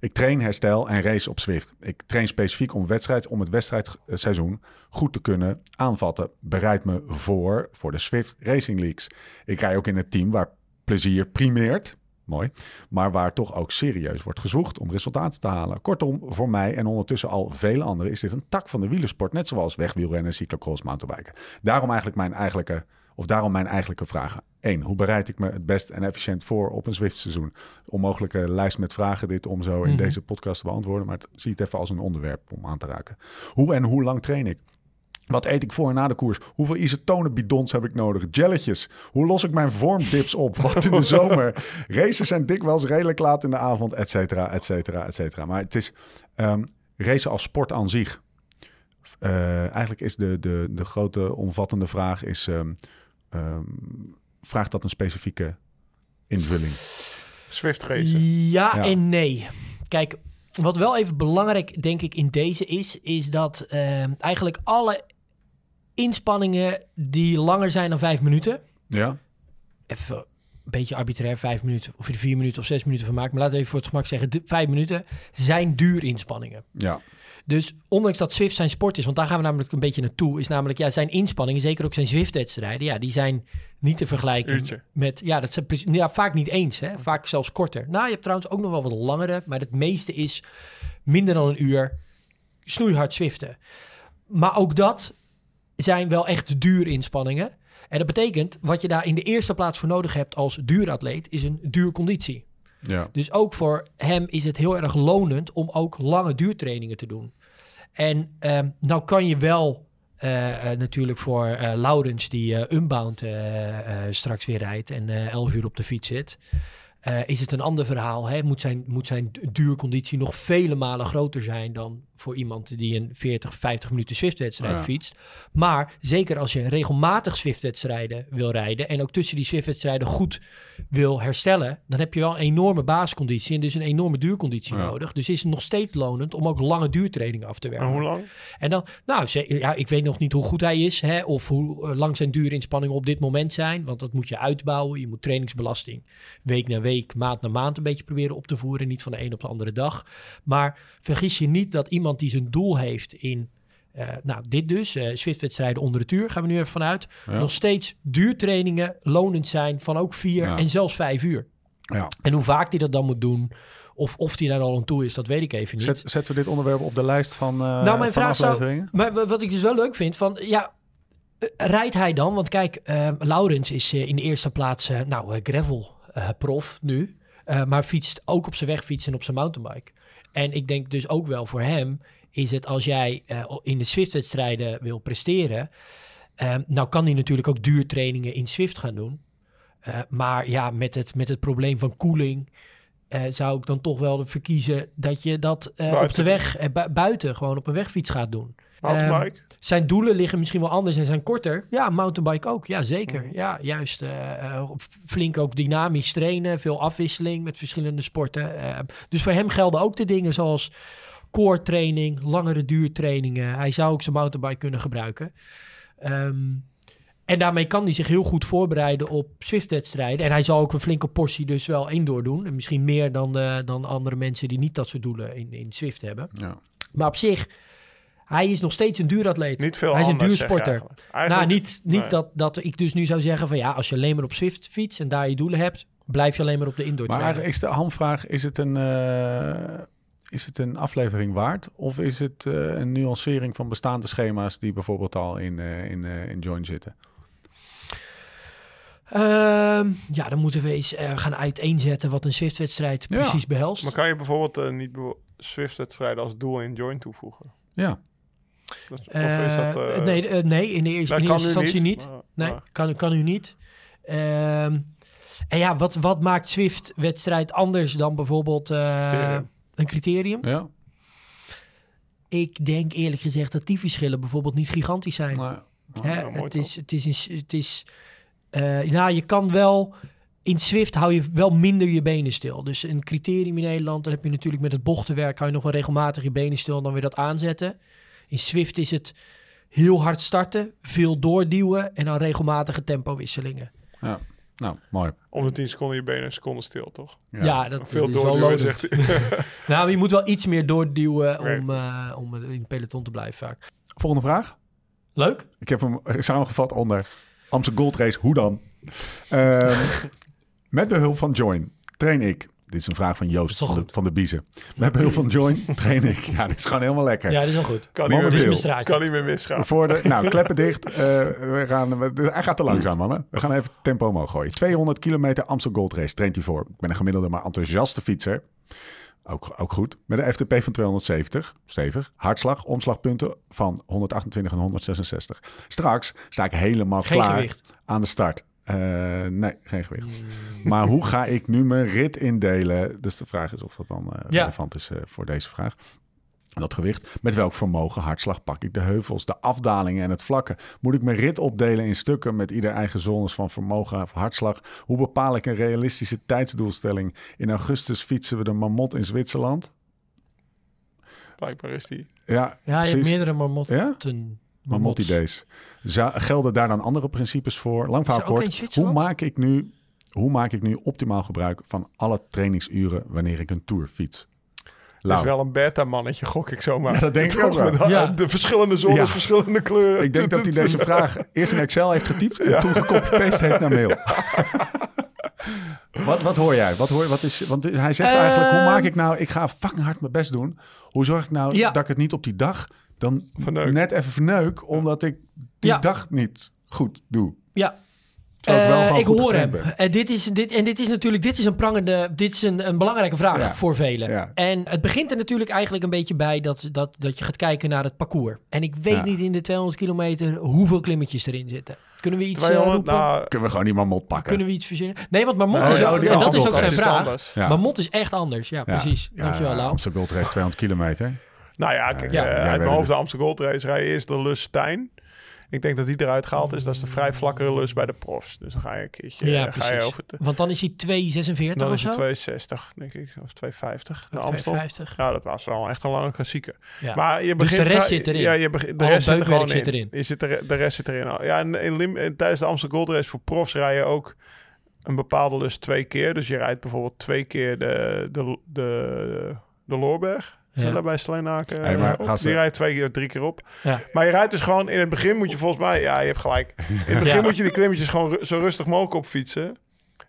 Ik train, herstel en race op Zwift. Ik train specifiek om, wedstrijd, om het wedstrijdseizoen goed te kunnen aanvatten. Bereid me voor voor de Swift Racing Leagues. Ik rij ook in het team waar plezier primeert. Mooi. Maar waar toch ook serieus wordt gezwoegd om resultaten te halen. Kortom, voor mij en ondertussen al vele anderen is dit een tak van de wielersport. Net zoals wegwielrennen, cyclocross, mountainbiken. Daarom eigenlijk mijn eigenlijke, of daarom mijn eigenlijke vragen. 1. Hoe bereid ik me het best en efficiënt voor op een Zwift-seizoen? Onmogelijke lijst met vragen dit om zo in Mhm. deze podcast te beantwoorden. Maar het, zie het even als een onderwerp om aan te raken. Hoe en hoe lang train ik? Wat eet ik voor en na de koers? Hoeveel isotonenbidons heb ik nodig? Jelletjes. Hoe los ik mijn vormdips op? Wat in de zomer? Races zijn dikwijls redelijk laat in de avond, et cetera, et cetera, et cetera. Maar het is ehm racen als sport aan zich. Eh, eigenlijk is de, de, de grote omvattende vraag is... ehm, ehm, vraagt dat een specifieke invulling? Swift racen. Ja, Ja. en nee. Kijk, wat wel even belangrijk denk ik in deze is, is dat eh, eigenlijk alle inspanningen die langer zijn dan vijf minuten, Ja? even een beetje arbitrair, vijf minuten, of je er vier minuten of zes minuten van maakt, maar laten we even voor het gemak zeggen, vijf minuten zijn duurinspanningen. Ja. Dus ondanks dat Zwift zijn sport is, want daar gaan we namelijk een beetje naartoe, is namelijk ja, zijn inspanningen, zeker ook zijn Zwift-wedstrijden, ja, die zijn niet te vergelijken Uurtje. met, ja, dat zijn ja, vaak niet eens, hè? vaak zelfs korter. Nou, je hebt trouwens ook nog wel wat langere, maar het meeste is minder dan een uur snoeihard Zwiften. Maar ook dat zijn wel echt duurinspanningen. En dat betekent, wat je daar in de eerste plaats voor nodig hebt als duuratleet, is een duurconditie. Ja. Dus ook voor hem is het heel erg lonend om ook lange duurtrainingen te doen. En ehm, nou kan je wel eh, eh, natuurlijk voor eh Laurens, die Unbound straks weer rijdt en eh 11 uur op de fiets zit, is het een ander verhaal. Hè? Moet, zijn, moet zijn duurconditie nog vele malen groter zijn dan voor iemand die een 40, 50 minuten Zwift-wedstrijd Ja. fietst. Maar zeker als je regelmatig Zwift-wedstrijden wil rijden en ook tussen die Zwift-wedstrijden goed wil herstellen, dan heb je wel een enorme basisconditie en dus een enorme duurconditie Ja. nodig. Dus is het nog steeds lonend om ook lange duurtrainingen af te werken. En hoe lang? En dan, nou, ja, ik weet nog niet hoe goed hij is, hè, of hoe eh, lang zijn duurinspanningen op dit moment zijn, want dat moet je uitbouwen. Je moet trainingsbelasting week na week, maand na maand een beetje proberen op te voeren, niet van de een op de andere dag. Maar vergis je niet dat iemand die zijn doel heeft in, eh, nou, dit dus, eh Zwift-wedstrijden onder het uur, gaan we nu even vanuit, Ja. nog steeds duurtrainingen lonend zijn van ook vier Ja. en zelfs vijf uur. ja. En hoe vaak hij dat dan moet doen, of of hij daar al aan toe is, dat weet ik even niet. Zet, zetten we dit onderwerp op de lijst van, eh Nou, mijn van vraag zou-? Maar wa- wat ik dus wel leuk vind, van ja, rijdt hij dan? Want kijk, Laurens is in de eerste plaats, nou, gravel prof nu, maar fietst ook op zijn wegfiets en op zijn mountainbike. En ik denk dus ook wel voor hem is het als jij eh, in de Zwift-wedstrijden wil presteren, eh, nou kan hij natuurlijk ook duurtrainingen in Zwift gaan doen. Eh, maar ja, met het, met het probleem van koeling eh, zou ik dan toch wel verkiezen dat je dat op de weg, bu- buiten, gewoon op een wegfiets gaat doen. Mountainbike? Zijn doelen liggen misschien wel anders en zijn korter. Ja, mountainbike ook. Ja, zeker. Ja, juist. eh, eh, flink ook dynamisch trainen. Veel afwisseling met verschillende sporten. Eh, dus voor hem gelden ook de dingen zoals core training, langere duurtrainingen. Hij zou ook zijn mountainbike kunnen gebruiken. Ehm, en daarmee kan hij zich heel goed voorbereiden op Zwift-wedstrijden. En hij zal ook een flinke portie dus wel indoor doen. En misschien meer dan, dan andere mensen die niet dat soort doelen in, in Zwift hebben. Ja. Maar op zich, hij is nog steeds een duuratleet. Niet veel Hij is een anders, duursporter. eigenlijk. Nou, niet, niet nee. dat, dat ik dus nu zou zeggen van ja, als je alleen maar op Zwift fietst en daar je doelen hebt, blijf je alleen maar op de indoor Maar trainen. eigenlijk is de hamvraag, is het een, eh, is het een aflevering waard? Of is het eh, een nuancering van bestaande schema's die bijvoorbeeld al in, eh, in, eh, in Join zitten? Ehm, ja, dan moeten we eens eh, gaan uiteenzetten wat een Zwift-wedstrijd Ja. precies behelst. Maar kan je bijvoorbeeld niet Swift-wedstrijden als doel in join toevoegen? Ja, Dat, of is dat... Eh, eh, nee, eh, nee, in de eerste, in instantie niet. maar- Nee, maar- kan, kan u niet. Ehm, en ja, wat, wat maakt Zwift-wedstrijd anders dan bijvoorbeeld eh, Criterium. een criterium? ja. Ik denk eerlijk gezegd dat die verschillen bijvoorbeeld niet gigantisch zijn. Maar, Hè, ja, het, is, het is, het is, eh, nou, je kan wel, in Swift hou je wel minder je benen stil. Dus een criterium in Nederland, dan heb je natuurlijk met het bochtenwerk, hou je nog wel regelmatig je benen stil en dan weer dat aanzetten. In Swift is het heel hard starten, veel doorduwen en dan regelmatige tempowisselingen. ja. Nou, mooi. Om de 10 seconden je benen een seconde stil, toch? Ja, dat, Veel dat is wel doorduwen, zegt hij. Nou, maar je moet wel iets meer doorduwen om, eh, om in het peloton te blijven vaak. Volgende vraag. Leuk? Ik heb hem samengevat onder Amsterdam Gold Race. Hoe dan? Ehm, met behulp van Join train ik. Dit is een vraag van Joost van de, van de Biezen. Met behulp van Join train ik. Ja, dit is gewoon helemaal lekker. Ja, dat is wel goed. Kan niet, meer Dit is mijn mis, straatje. kan niet meer misgaan. Voor de, nou, kleppen dicht. Eh, we gaan, we- hij gaat te langzaam, mannen. We gaan even het tempo omhoog gooien. 200 kilometer Amstel Gold Race traint hij voor. Ik ben een gemiddelde, maar enthousiaste fietser. Ook, ook goed. Met een FTP van 270, stevig. Hartslag, omslagpunten van 128 en 166. Straks sta ik helemaal Geen klaar gewicht. aan de start. Eh, nee, geen gewicht. Maar hoe ga ik nu mijn rit indelen? Dus de vraag is of dat dan eh, Ja. relevant is eh, voor deze vraag. Dat gewicht. Met welk vermogen, hartslag pak ik de heuvels, de afdalingen en het vlakke? Moet ik mijn rit opdelen in stukken met ieder eigen zones van vermogen of hartslag? Hoe bepaal ik een realistische tijdsdoelstelling? In augustus fietsen we de Marmot in Zwitserland. Blijkbaar is die. Ja, Ja, je hebt meerdere marmotten. Ja? Marmot-idees. Zou- Gelden daar dan andere principes voor? Lang verhaal er kort. Hoe maak, ik nu, hoe maak ik nu optimaal gebruik van alle trainingsuren wanneer ik een tour fiets? Dat is Lau. wel een beta-mannetje, gok ik zomaar. Ja, dat denk ik ook wel. Ja. De verschillende zones, Ja. verschillende kleuren. Ik denk dat hij deze vraag eerst in Excel heeft getypt en toen gecopy-paste heeft naar mail. wat, wat hoor jij? Wat hoor, wat is, want hij zegt eigenlijk, hoe maak ik nou... Ik ga fucking hard mijn best doen. Hoe zorg ik nou Ja. dat ik het niet op die dag dan Verneuk. net even verneuk... omdat ik die Ja. dag niet goed doe? Ja, ik wel Eh, ik hoor hem. En dit is, dit, en dit is natuurlijk dit is een prangende, dit is een, een belangrijke vraag Ja. voor velen. Ja. En het begint er natuurlijk eigenlijk een beetje bij dat, dat, dat je gaat kijken naar het parcours. En ik weet Ja. niet in de 200 kilometer hoeveel klimmetjes erin zitten. Kunnen we iets eh, 200, roepen? nou, Kunnen we gewoon die Marmot pakken? Kunnen we iets verzinnen? Nee, want Marmot Nee, is, oh, en dat is ook zijn vraag. Ja. Marmot is echt anders. Ja, precies. Ja, Dankjewel, ja, Lau. Race 200 kilometer. Nou ja, kijk, Ja, eh, uit mijn hoofd de Amsterdam Gold Race rijden eerst de Lus Stijn. Ik denk dat die eruit gehaald is. Dat is de vrij vlakkere lus bij de profs. Dus dan ga je een keertje Ja, eh, ga je over te, Want dan is hij 2,46 Dan of is zo? het 260, denk ik. Of 250. De Of Amstel. 2,50. Ja, dat was wel echt een lange klassieker. Ja. Maar je Dus begint de rest zit erin. Ja, je begint, de Al rest zit er beukwerk gewoon zit in. erin. Je zit er, de rest zit erin. Ja, en in Lim, en tijdens de Amsterdam Gold Race voor profs rij je ook een bepaalde lus twee keer. Dus je rijdt bijvoorbeeld twee keer de, de, de, de Loorberg. Is Ja. dat bij Steenaken? Hey, maar op? gasten- Die rijdt twee keer, drie keer op. Ja. Maar je rijdt dus gewoon in het begin moet je volgens mij, ja, je hebt gelijk. In het begin Ja. moet je die klimmetjes gewoon ru- zo rustig mogelijk opfietsen.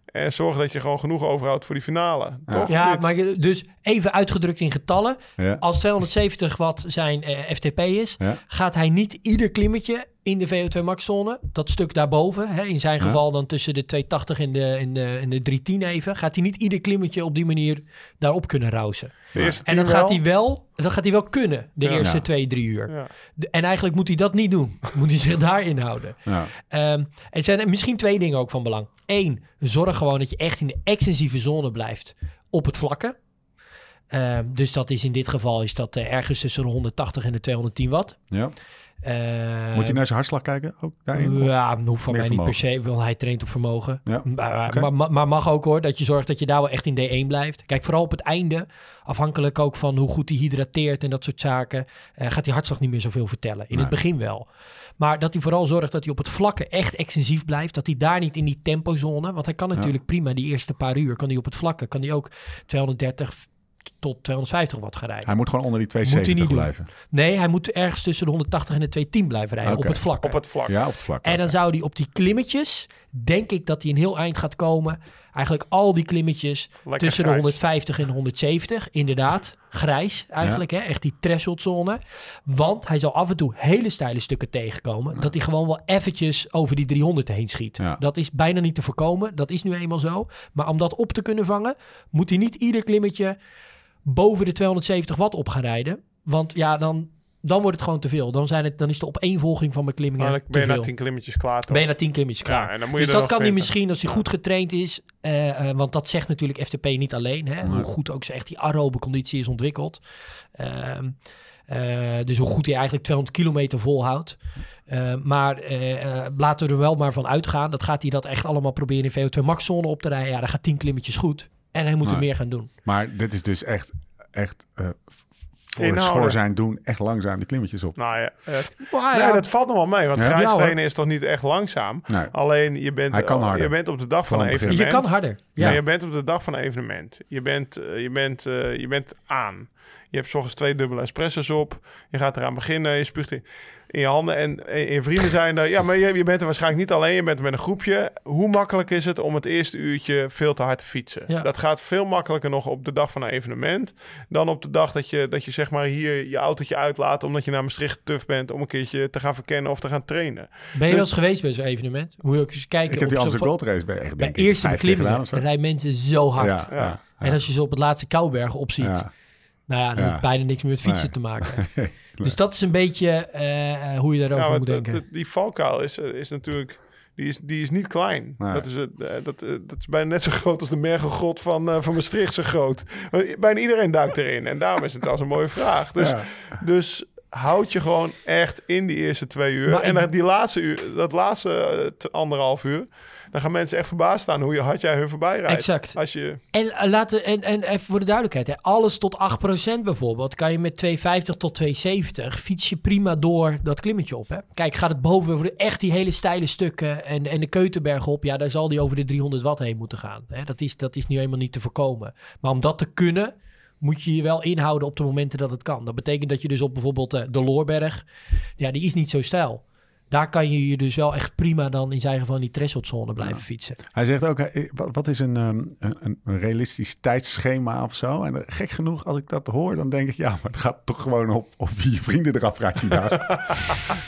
En zorgen dat je gewoon genoeg overhoudt voor die finale. Ja. Toch? Ja, maar je- dus even uitgedrukt in getallen. Ja. Als 270 watt zijn eh, FTP is, Ja. gaat hij niet ieder klimmetje in de VO2 max zone, dat stuk daarboven, hè, in zijn Ja. geval dan tussen de 280 en de, en de, en de 310 even, gaat hij niet ieder klimmetje op die manier daarop kunnen rousen. De eerste En dan gaat hij wel, dat gaat hij wel kunnen, de Ja. eerste Ja. twee, drie uur. Ja. De- en eigenlijk moet hij dat niet doen. moet hij zich daarin houden. Ja. Ehm, er zijn misschien twee dingen ook van belang. Eén, zorg gewoon dat je echt in de extensieve zone blijft op het vlakke. Ehm, dus dat is in dit geval is dat eh, ergens tussen de 180 en de 210 watt. Ja. Ehm, Moet hij naar zijn hartslag kijken? Ook daarin? Of- ja, hoeft van mij niet per se, want hij traint op vermogen. Ja, Maar, maar, maar- mag ook hoor, dat je zorgt dat je daar wel echt in D1 blijft. Kijk, vooral op het einde, afhankelijk ook van hoe goed hij hydrateert en dat soort zaken, eh, gaat die hartslag niet meer zoveel vertellen. In Nee. het begin wel. Maar dat hij vooral zorgt dat hij op het vlakke echt extensief blijft. Dat hij daar niet in die tempozone, want hij kan natuurlijk prima die eerste paar uur, kan hij op het vlakke, kan hij ook 230 tot 250 watt gaan rijden. Hij moet gewoon onder die Moet hij 270 niet doen. blijven. Nee, hij moet ergens tussen de 180 en de 210 blijven rijden op het vlakke. Op het vlak. Ja, op het vlak. En dan zou hij op die klimmetjes, denk ik dat hij een heel eind gaat komen. Eigenlijk al die klimmetjes Lekker tussen de grijs. 150 en de 170. Inderdaad, grijs eigenlijk, hè? echt die thresholdzone. Want hij zal af en toe hele steile stukken tegenkomen. Dat hij gewoon wel eventjes over die 300 heen schiet. Ja. Dat is bijna niet te voorkomen. Dat is nu eenmaal zo. Maar om dat op te kunnen vangen, moet hij niet ieder klimmetje boven de 270 watt op gaan rijden. Want ja, dan, dan wordt het gewoon te veel. Dan, zijn het, dan is de opeenvolging van mijn klimmingen ben je na tien klimmetjes klaar toch? Ben je na 10 klimmetjes klaar. Ja, en dan moet je dus dat kan hij 20. misschien als hij goed getraind is. eh, eh, want dat zegt natuurlijk FTP niet alleen. Hè, Hoe goed ook echt die aerobe conditie is ontwikkeld. Ehm, eh, dus hoe goed hij eigenlijk 200 kilometer volhoudt. Eh, maar laten we er wel maar van uitgaan. Dat gaat hij dat echt allemaal proberen in VO2 max zone op te rijden. Ja, dan gaat 10 klimmetjes goed. En hij moet er meer gaan doen. Maar dit is dus echt, echt eh, voor, zijn doen echt langzaam die klimmetjes op. Nou ja, eh, Maar nee, ja, dat valt nog wel mee. Want Ja? grijs trainen is toch niet echt langzaam? Nee. Alleen je bent, Hij kan harder. je bent op de dag van Van een evenement. je kan harder. Ja. Je bent op de dag van een evenement. Je bent, eh, je bent, eh, je bent aan. Je hebt s ochtends twee dubbele espresso's op. Je gaat eraan beginnen. Je spuugt in. In je handen. En, en je vrienden zijn er. Ja, maar je, je bent er waarschijnlijk niet alleen. Je bent er met een groepje. Hoe makkelijk is het om het eerste uurtje veel te hard te fietsen? Ja. Dat gaat veel makkelijker nog op de dag van een evenement. Dan op de dag dat je, dat je zeg maar hier je autootje uitlaat. Omdat je naar Maastricht tuf bent om een keertje te gaan verkennen of te gaan trainen. Ben je wel eens geweest bij zo'n evenement? Moet je ook eens kijken. Ik heb die op zo'n Amsterdam va- Gold Race bij echt, Bij denk ik, eerste beklimmingen rijden mensen zo hard. Ja, ja, Ja. En als je ze op het laatste Koubergen opziet, ja. nou ja, heeft bijna niks meer met fietsen Nee. te maken. Dus dat is een beetje eh, eh, hoe je daarover Ja, moet denken. die valkuil is, eh, is natuurlijk... Die is, die is niet klein. Nee. Dat, is, het, eh, dat, dat is bijna net zo groot als de mergelgrot van, van Maastricht zo groot. Bijna iedereen duikt erin. En daarom is het als een mooie vraag. Dus, Ja. dus houd je gewoon echt in die eerste twee uur. Maar en die laatste uur, dat laatste anderhalf uur... dan gaan mensen echt verbaasd staan hoe je, hard jij hun voorbij rijdt. Exact. Als je... En, eh, laten, en, en even voor de duidelijkheid, hè, alles tot 8% bijvoorbeeld, kan je met 250 tot 270 fiets je prima door dat klimmetje op. Hè? Kijk, gaat het boven echt die hele steile stukken en, en de Keutenberg op, ja, daar zal die over de 300 watt heen moeten gaan. Hè? Dat, is, dat is nu helemaal niet te voorkomen. Maar om dat te kunnen, moet je je wel inhouden op de momenten dat het kan. Dat betekent dat je dus op bijvoorbeeld eh, de Loorberg, ja, die is niet zo stijl. Daar kan je je dus wel echt prima dan in zijn geval in die thresholdzone blijven fietsen. Hij zegt ook, eh, wat, wat is een, ehm, een, een, realistisch tijdsschema of zo? En eh, gek genoeg, als ik dat hoor, dan denk ik, ja, maar het gaat toch gewoon op, op wie je vrienden eraf rijdt die.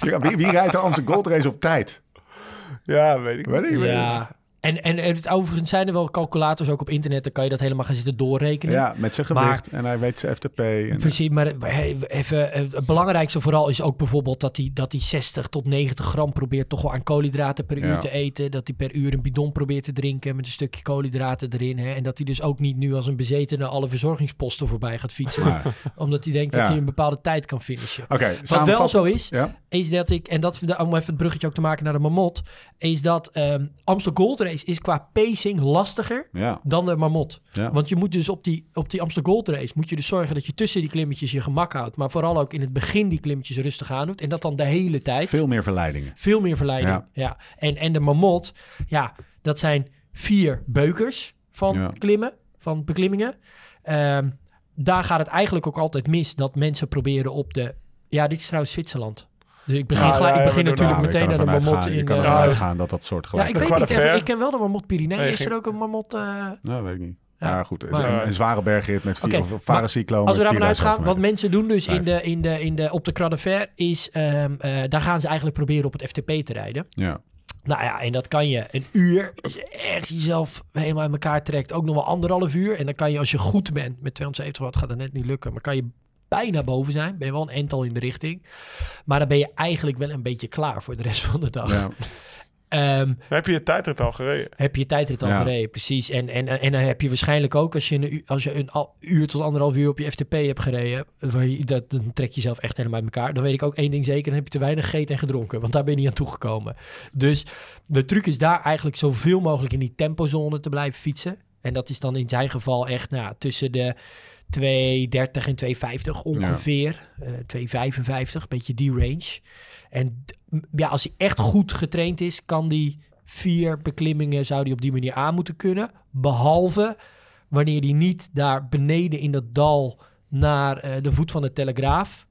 Ja, wie, wie rijdt de Amsterdam Gold Race op tijd? Ja, weet ik Weet ik, weet ik. Ja. En, en, en het, overigens zijn er wel calculators ook op internet. Dan kan je dat helemaal gaan zitten doorrekenen. Ja, met zijn Maar- gewicht. en hij weet zijn FTP. En, Precies, maar eh, even, eh, het belangrijkste vooral is ook bijvoorbeeld dat hij, dat hij 60 tot 90 gram probeert toch wel aan koolhydraten per uur Ja. te eten. Dat hij per uur een bidon probeert te drinken met een stukje koolhydraten erin. Hè. En dat hij dus ook niet nu als een bezetene alle verzorgingsposten voorbij gaat fietsen. Maar- omdat hij denkt Ja. dat hij een bepaalde tijd kan finishen. Wat wel zo is, Ja, is dat ik, en dat om even het bruggetje ook te maken naar de Marmot, is dat ehm Amstel Gold Race is qua pacing lastiger ja, dan de Marmot. ja. Want je moet dus op die, op die Amstel Gold Race, moet je dus zorgen dat je tussen die klimmetjes je gemak houdt, maar vooral ook in het begin die klimmetjes rustig aan doet en dat dan de hele tijd. Veel meer verleidingen. Veel meer verleiding. Ja. Ja. En, en de Marmot, ja, dat zijn vier beukers van klimmen, van beklimmingen. Ehm, daar gaat het eigenlijk ook altijd mis dat mensen proberen op de... Ja, dit is trouwens Zwitserland. Dus ik begin, Ja, gelijk, ja, ik begin natuurlijk Ja, meteen naar de Marmot in... Je kan eh, ervan Ja. uitgaan dat dat soort ja, gelijk ik De weet niet. Even, ik ken wel de Marmot Pyrenee. Nee, is er ook een Marmot... eh, Nou, weet ik niet. Ja. Ja, goed. Maar- een, een zware bergrit met vier, maar varencyclo Als we daarvan 4000 uitgaan, wat mensen doen dus in de, in de, in de, op de Croix de Fer is, ehm, eh, daar gaan ze eigenlijk proberen op het FTP te rijden. Ja, Nou ja, en dat kan je een uur, als je echt jezelf helemaal in elkaar trekt, ook nog wel anderhalf uur. En dan kan je, als je goed bent, met 270 watt gaat het net niet lukken, maar kan je bijna boven zijn. Ben je wel een ental in de richting. Maar dan ben je eigenlijk wel een beetje klaar voor de rest van de dag. ja. Ehm, Heb je je tijdrit al gereden? heb je je tijdrit al Ja. gereden, precies. En, en, en dan heb je waarschijnlijk ook, als je een, als je een al- uur tot anderhalf uur op je FTP hebt gereden, waar je, dat, dan trek je jezelf echt helemaal uit elkaar. Dan weet ik ook één ding zeker, dan heb je te weinig gegeten en gedronken, want daar ben je niet aan toegekomen. Dus de truc is daar eigenlijk zoveel mogelijk in die tempozone te blijven fietsen. En dat is dan in zijn geval echt nou, tussen de 230 en 250 ongeveer. Eh 255, een beetje die range. En ja, als hij echt goed getraind is, kan die vier beklimmingen zou die op die manier aan moeten kunnen. Behalve wanneer hij niet daar beneden in dat dal naar eh, de voet van de Telegraaf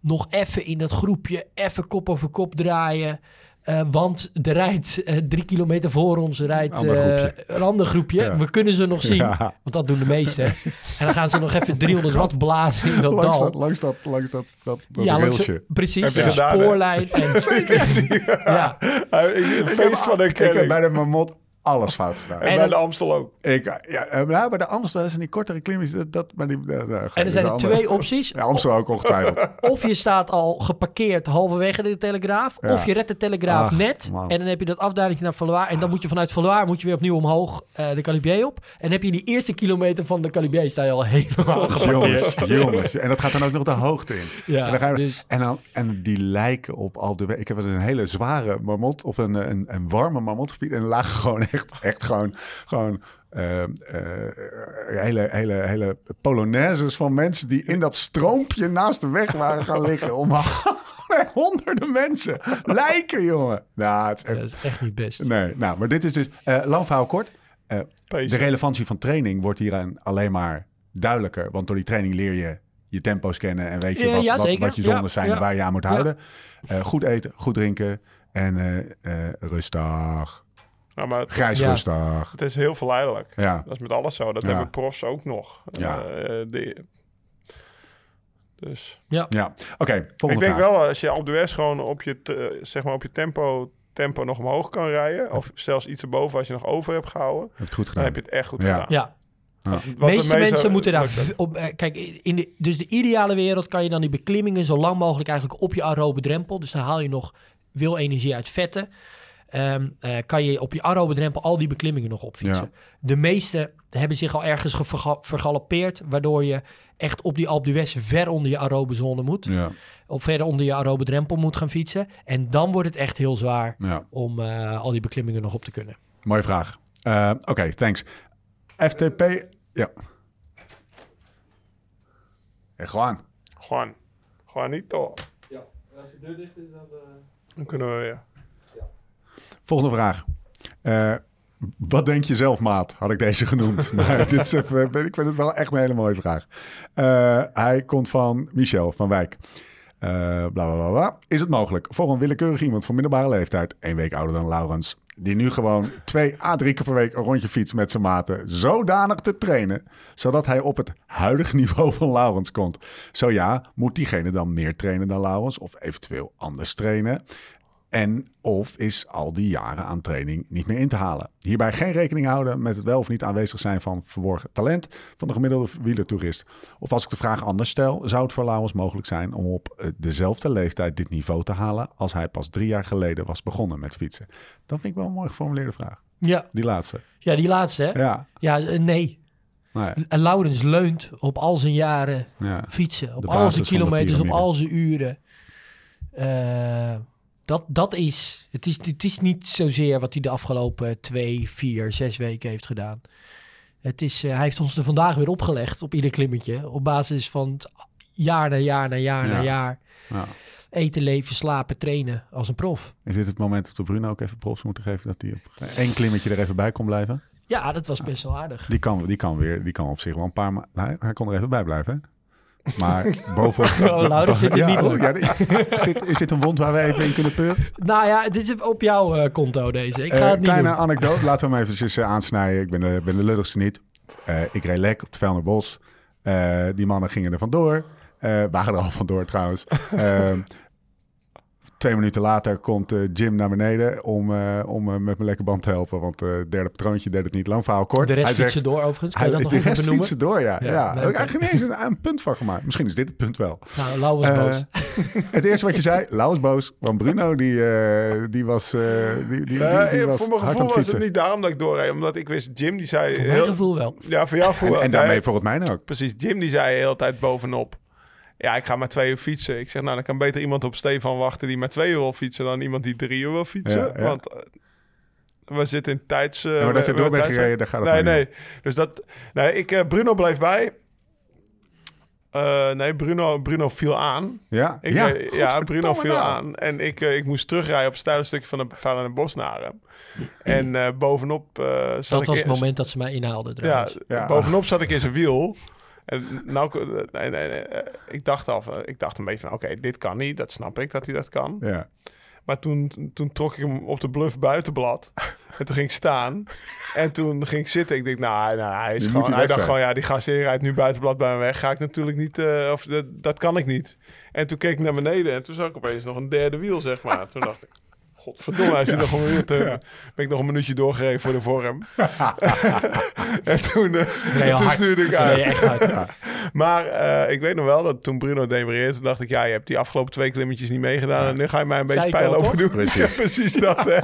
nog even in dat groepje even kop over kop draaien. Eh, want er rijdt eh, drie kilometer voor ons rijdt, Ander eh, een ander groepje. Ja. We kunnen ze nog zien, Ja. want dat doen de meesten. en dan gaan ze nog even 300 watt blazen in dat Langs, dal. dat, langs dat, langs dat, dat, dat ja, langs- railsje. precies. Heb je de spoorlijn. En, ja. Een feest van Ik heb herkenning. bij de Mamot alles fout gedaan. En En bij de Amstel ook. Ik, ja, eh, nou, bij de Amstel zijn die kortere klimmetjes. Dat, dat, maar die, nou, En er zijn er twee opties. Ja, Amstel ook ongetwijfeld. Of je staat al geparkeerd halverwege de Telegraaf. Ja. Of je redt de Telegraaf Ach, net. man. En dan heb je dat afduiding naar Valois. En dan moet je vanuit Valois moet je weer opnieuw omhoog eh, de Calibier op. En dan heb je die eerste kilometer van de Calibier sta je al helemaal jongens, geparkeerd. jongens. En dat gaat dan ook nog de hoogte in. Ja, en, dan ga je- dus- en, dan, en die lijken op al de... Ik heb een hele zware marmot of een, een, een warme marmot gefietst. En lagen gewoon echt, echt gewoon... gewoon eh, eh, hele, hele, hele polonaises van mensen die in dat stroompje naast de weg waren gaan liggen. Om honderden mensen. Lijken, jongen. Nou, het is echt... Dat is echt niet best. Nee, nou, maar dit is dus... eh lang verhaal kort. Eh, de relevantie van training wordt hieraan alleen maar duidelijker. Want door die training leer je je tempo's kennen en weet je Ja, wat, ja, wat, je zonden Ja, zijn ja. en waar je aan moet Ja. houden. Eh, goed eten, goed drinken en eh, eh, rustig. Nou, maar het, Grijs Ja. rustig. het is heel verleidelijk. Ja, Dat is met alles zo. Dat Ja. hebben profs ook nog. Ja. Eh, de, dus ja. Oké, ik volgende denk vraag. wel, als je op de West gewoon op je, te- zeg maar op je tempo, tempo nog omhoog kan rijden, of zelfs iets erboven als je nog over hebt gehouden, Heb je het goed dan gedaan. heb je het echt goed Ja. gedaan. Ja, Wat de meeste mensen moeten daar... Op, eh, kijk, in de, dus de ideale wereld kan je dan die beklimmingen zo lang mogelijk eigenlijk op je aerobe drempel. Dus dan haal je nog wil energie uit vetten. Ehm, eh, kan je op je aerobe drempel al die beklimmingen nog opfietsen. De meeste hebben zich al ergens vergalopeerd, waardoor je echt op die Alpe d'Huez ver onder je aerobe zone moet. Ja, Of verder onder je aerobe drempel moet gaan fietsen. En dan wordt het echt heel zwaar ja. om eh, al die beklimmingen nog op te kunnen. Mooie vraag. Eh, Oké, thanks. FTP, ja. Hey, gewoon. Gewoon, gewoon niet toch. Ja, als de deur dicht is, dan... Dan kunnen we weer. Volgende vraag. Eh, wat denk je zelf, maat? Had ik deze genoemd. maar dit is even, ik vind het wel echt een hele mooie vraag. Eh, hij komt van Michel van Wijk. Eh, bla, bla, bla. Is het mogelijk voor een willekeurig iemand van middelbare leeftijd, één week ouder dan Laurens, die nu gewoon twee à drie keer per week een rondje fietst met zijn maten, zodanig te trainen, zodat hij op het huidige niveau van Laurens komt? Zo ja, moet diegene dan meer trainen dan Laurens of eventueel anders trainen? En of is al die jaren aan training niet meer in te halen? Hierbij geen rekening houden met het wel of niet aanwezig zijn van verborgen talent van de gemiddelde wielertoerist. Of als ik de vraag anders stel, zou het voor Laurens mogelijk zijn om op eh, dezelfde leeftijd dit niveau te halen als hij pas drie jaar geleden was begonnen met fietsen? Dat vind ik wel een mooi geformuleerde vraag. Ja, Die laatste. ja, die laatste, hè? Ja, Ja, eh, nee. nee, En Laurens leunt op al zijn jaren ja. fietsen. Op De al zijn kilometers, op al zijn uren. Eh, dat, dat is het, is... het is niet zozeer wat hij de afgelopen twee, vier, zes weken heeft gedaan. Het is, eh, hij heeft ons er vandaag weer opgelegd op ieder klimmetje. Op basis van jaar na jaar na jaar Ja. na jaar. Ja. Eten, leven, slapen, trainen als een prof. Is dit het moment dat we Bruno ook even props moeten geven dat hij op één klimmetje er even bij kon blijven? Ja, dat was best wel aardig. Die kan, die kan weer, die kan op zich wel een paar maanden. Hij, hij kon er even bij blijven. hè? Maar bovenop. Oh, het Ja, niet oh, ja, is, dit, is dit een wond waar we even in kunnen peuren? Nou ja, dit is op jouw eh, konto deze. Ik ga Eh, het niet kleine doen. anekdote, laten we hem eventjes eh, aansnijden. Ik ben de, ben de lulligste niet. Ik reed lek op het Velnerbos. Eh die mannen gingen er vandoor. Waren er al vandoor trouwens. Twee minuten later komt eh, Jim naar beneden om, eh, om eh, met mijn lekke band te helpen. Want eh derde patroontje deed het niet. Lang verhaal kort. De rest Hij fietsen zegt, door overigens. Hij, dat nog de even rest benoemen? fietsen door, ja. Ja, ja. nee, Heb ik eigenlijk niet eens een, een punt van gemaakt. Misschien is dit het punt wel. Nou, Lau was boos. het eerste wat je zei, Lau was boos. Want Bruno, die, eh, die was, eh, die, die, die, Eh, die was voor mijn gevoel het was het niet daarom dat ik doorreed. Omdat ik wist, Jim die zei... Voor mijn heel- gevoel wel. Ja, voor jou gevoel. En, en daarmee voor het mijne ook. Precies, Jim die zei de hele tijd bovenop. Ja, ik ga maar twee uur fietsen. Ik zeg, nou, dan kan beter iemand op Stefan wachten die maar twee uur wil fietsen... dan iemand die drie uur wil fietsen. Ja, ja. Want eh, we zitten in tijds... eh, Ja, maar dat we- je door bent tijds- gereden, daar gaat het Nee, nee. Dus dat... Nee, ik, eh, Bruno bleef bij. Eh, nee, Bruno, Bruno viel aan. Ja, Ik, ja, eh, ja Bruno viel nou. aan. En ik, eh, ik moest terugrijden op het stijle stukje van de Vuil en Bos naar hem. En eh, bovenop... eh, zat Dat ik was het moment dat ze mij inhaalden ja, trouwens. Ja. bovenop zat ik in zijn wiel. En nou, eh, nee, nee, nee, eh, ik dacht al, ik dacht een beetje van, oké, dit kan niet. Dat snap ik dat hij dat kan. Ja. Maar toen, toen trok ik hem op de bluff buitenblad. En toen ging ik staan. En toen ging ik zitten. Ik denk, nou, nou hij is gewoon... hij dacht gewoon, ja, die gast hier rijdt nu buitenblad bij me weg. Ga ik natuurlijk niet... eh, of dat, dat kan ik niet. En toen keek ik naar beneden. En toen zag ik opeens nog een derde wiel, zeg maar. Toen dacht ik... Godverdomme, hij zit nog een te... Ben ik nog een minuutje doorgereden voor de vorm. en toen, eh, Nee, toen hard. stuurde ik uit. hard. Maar eh, ik weet nog wel dat toen Bruno demereerde, toen dacht ik, ja, je hebt die afgelopen twee klimmetjes niet meegedaan. En nu ga je mij een beetje pijn lopen toch? doen. Precies. Precies dat, hè.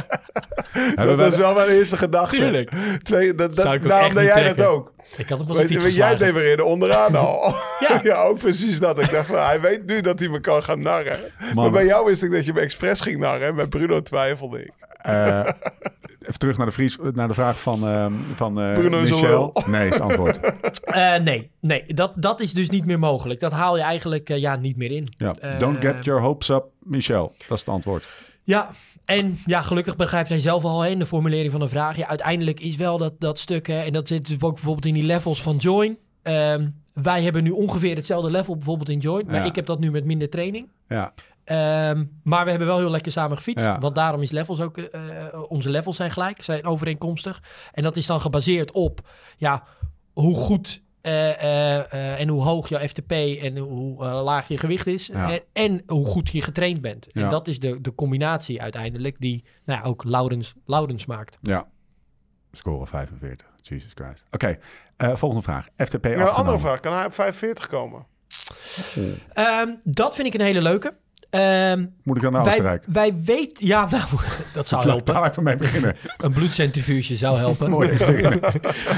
Dat was wel mijn eerste gedachte. Tuurlijk. Twee, dat, dat, daarom deed jij dat ook. Ik had hem op de Weet, fiets weet, jij demereerde onderaan al. Ja. ja, ook precies dat. Ik dacht, van, hij weet nu dat hij me kan gaan narren. Maar bij jou wist ik dat je me expres ging narren. En bij Bruno twijfelde ik. Eh, even terug naar de, vries, naar de vraag van, eh, van eh, Bruno Michel. Nee, is het antwoord. Eh, nee, nee dat, dat is dus niet meer mogelijk. Dat haal je eigenlijk ja, niet meer in. Ja. Don't get your hopes up, Michel. Dat is het antwoord. Ja, en ja, gelukkig begrijpt hij zelf al in de formulering van de vraag. Ja, uiteindelijk is wel dat, dat stuk, hè, en dat zit dus ook bijvoorbeeld in die levels van join. ehm, wij hebben nu ongeveer hetzelfde level bijvoorbeeld in joint. Maar Ja. ik heb dat nu met minder training. Ja, Ehm, maar we hebben wel heel lekker samen gefietst. Ja. Want daarom is levels ook, eh, onze levels zijn gelijk, zijn overeenkomstig. En dat is dan gebaseerd op ja, hoe goed eh, eh, eh, en hoe hoog jouw FTP en hoe eh, laag je gewicht is. Ja. En, en hoe goed je getraind bent. Ja. En dat is de, de combinatie uiteindelijk die nou ja, ook Laurens, Laurens maakt. ja. Score 45. Jesus Christ. Oké, eh, volgende vraag. FTP Ja, een andere vraag. Kan hij op 45 komen? Ehm, dat vind ik een hele leuke. Ehm, Moet ik dan naar wij, Oostenrijk? wij weten... Ja, nou, dat zou Laat helpen. daar even mee beginnen. Een bloedcentrifuge zou helpen. Mooi.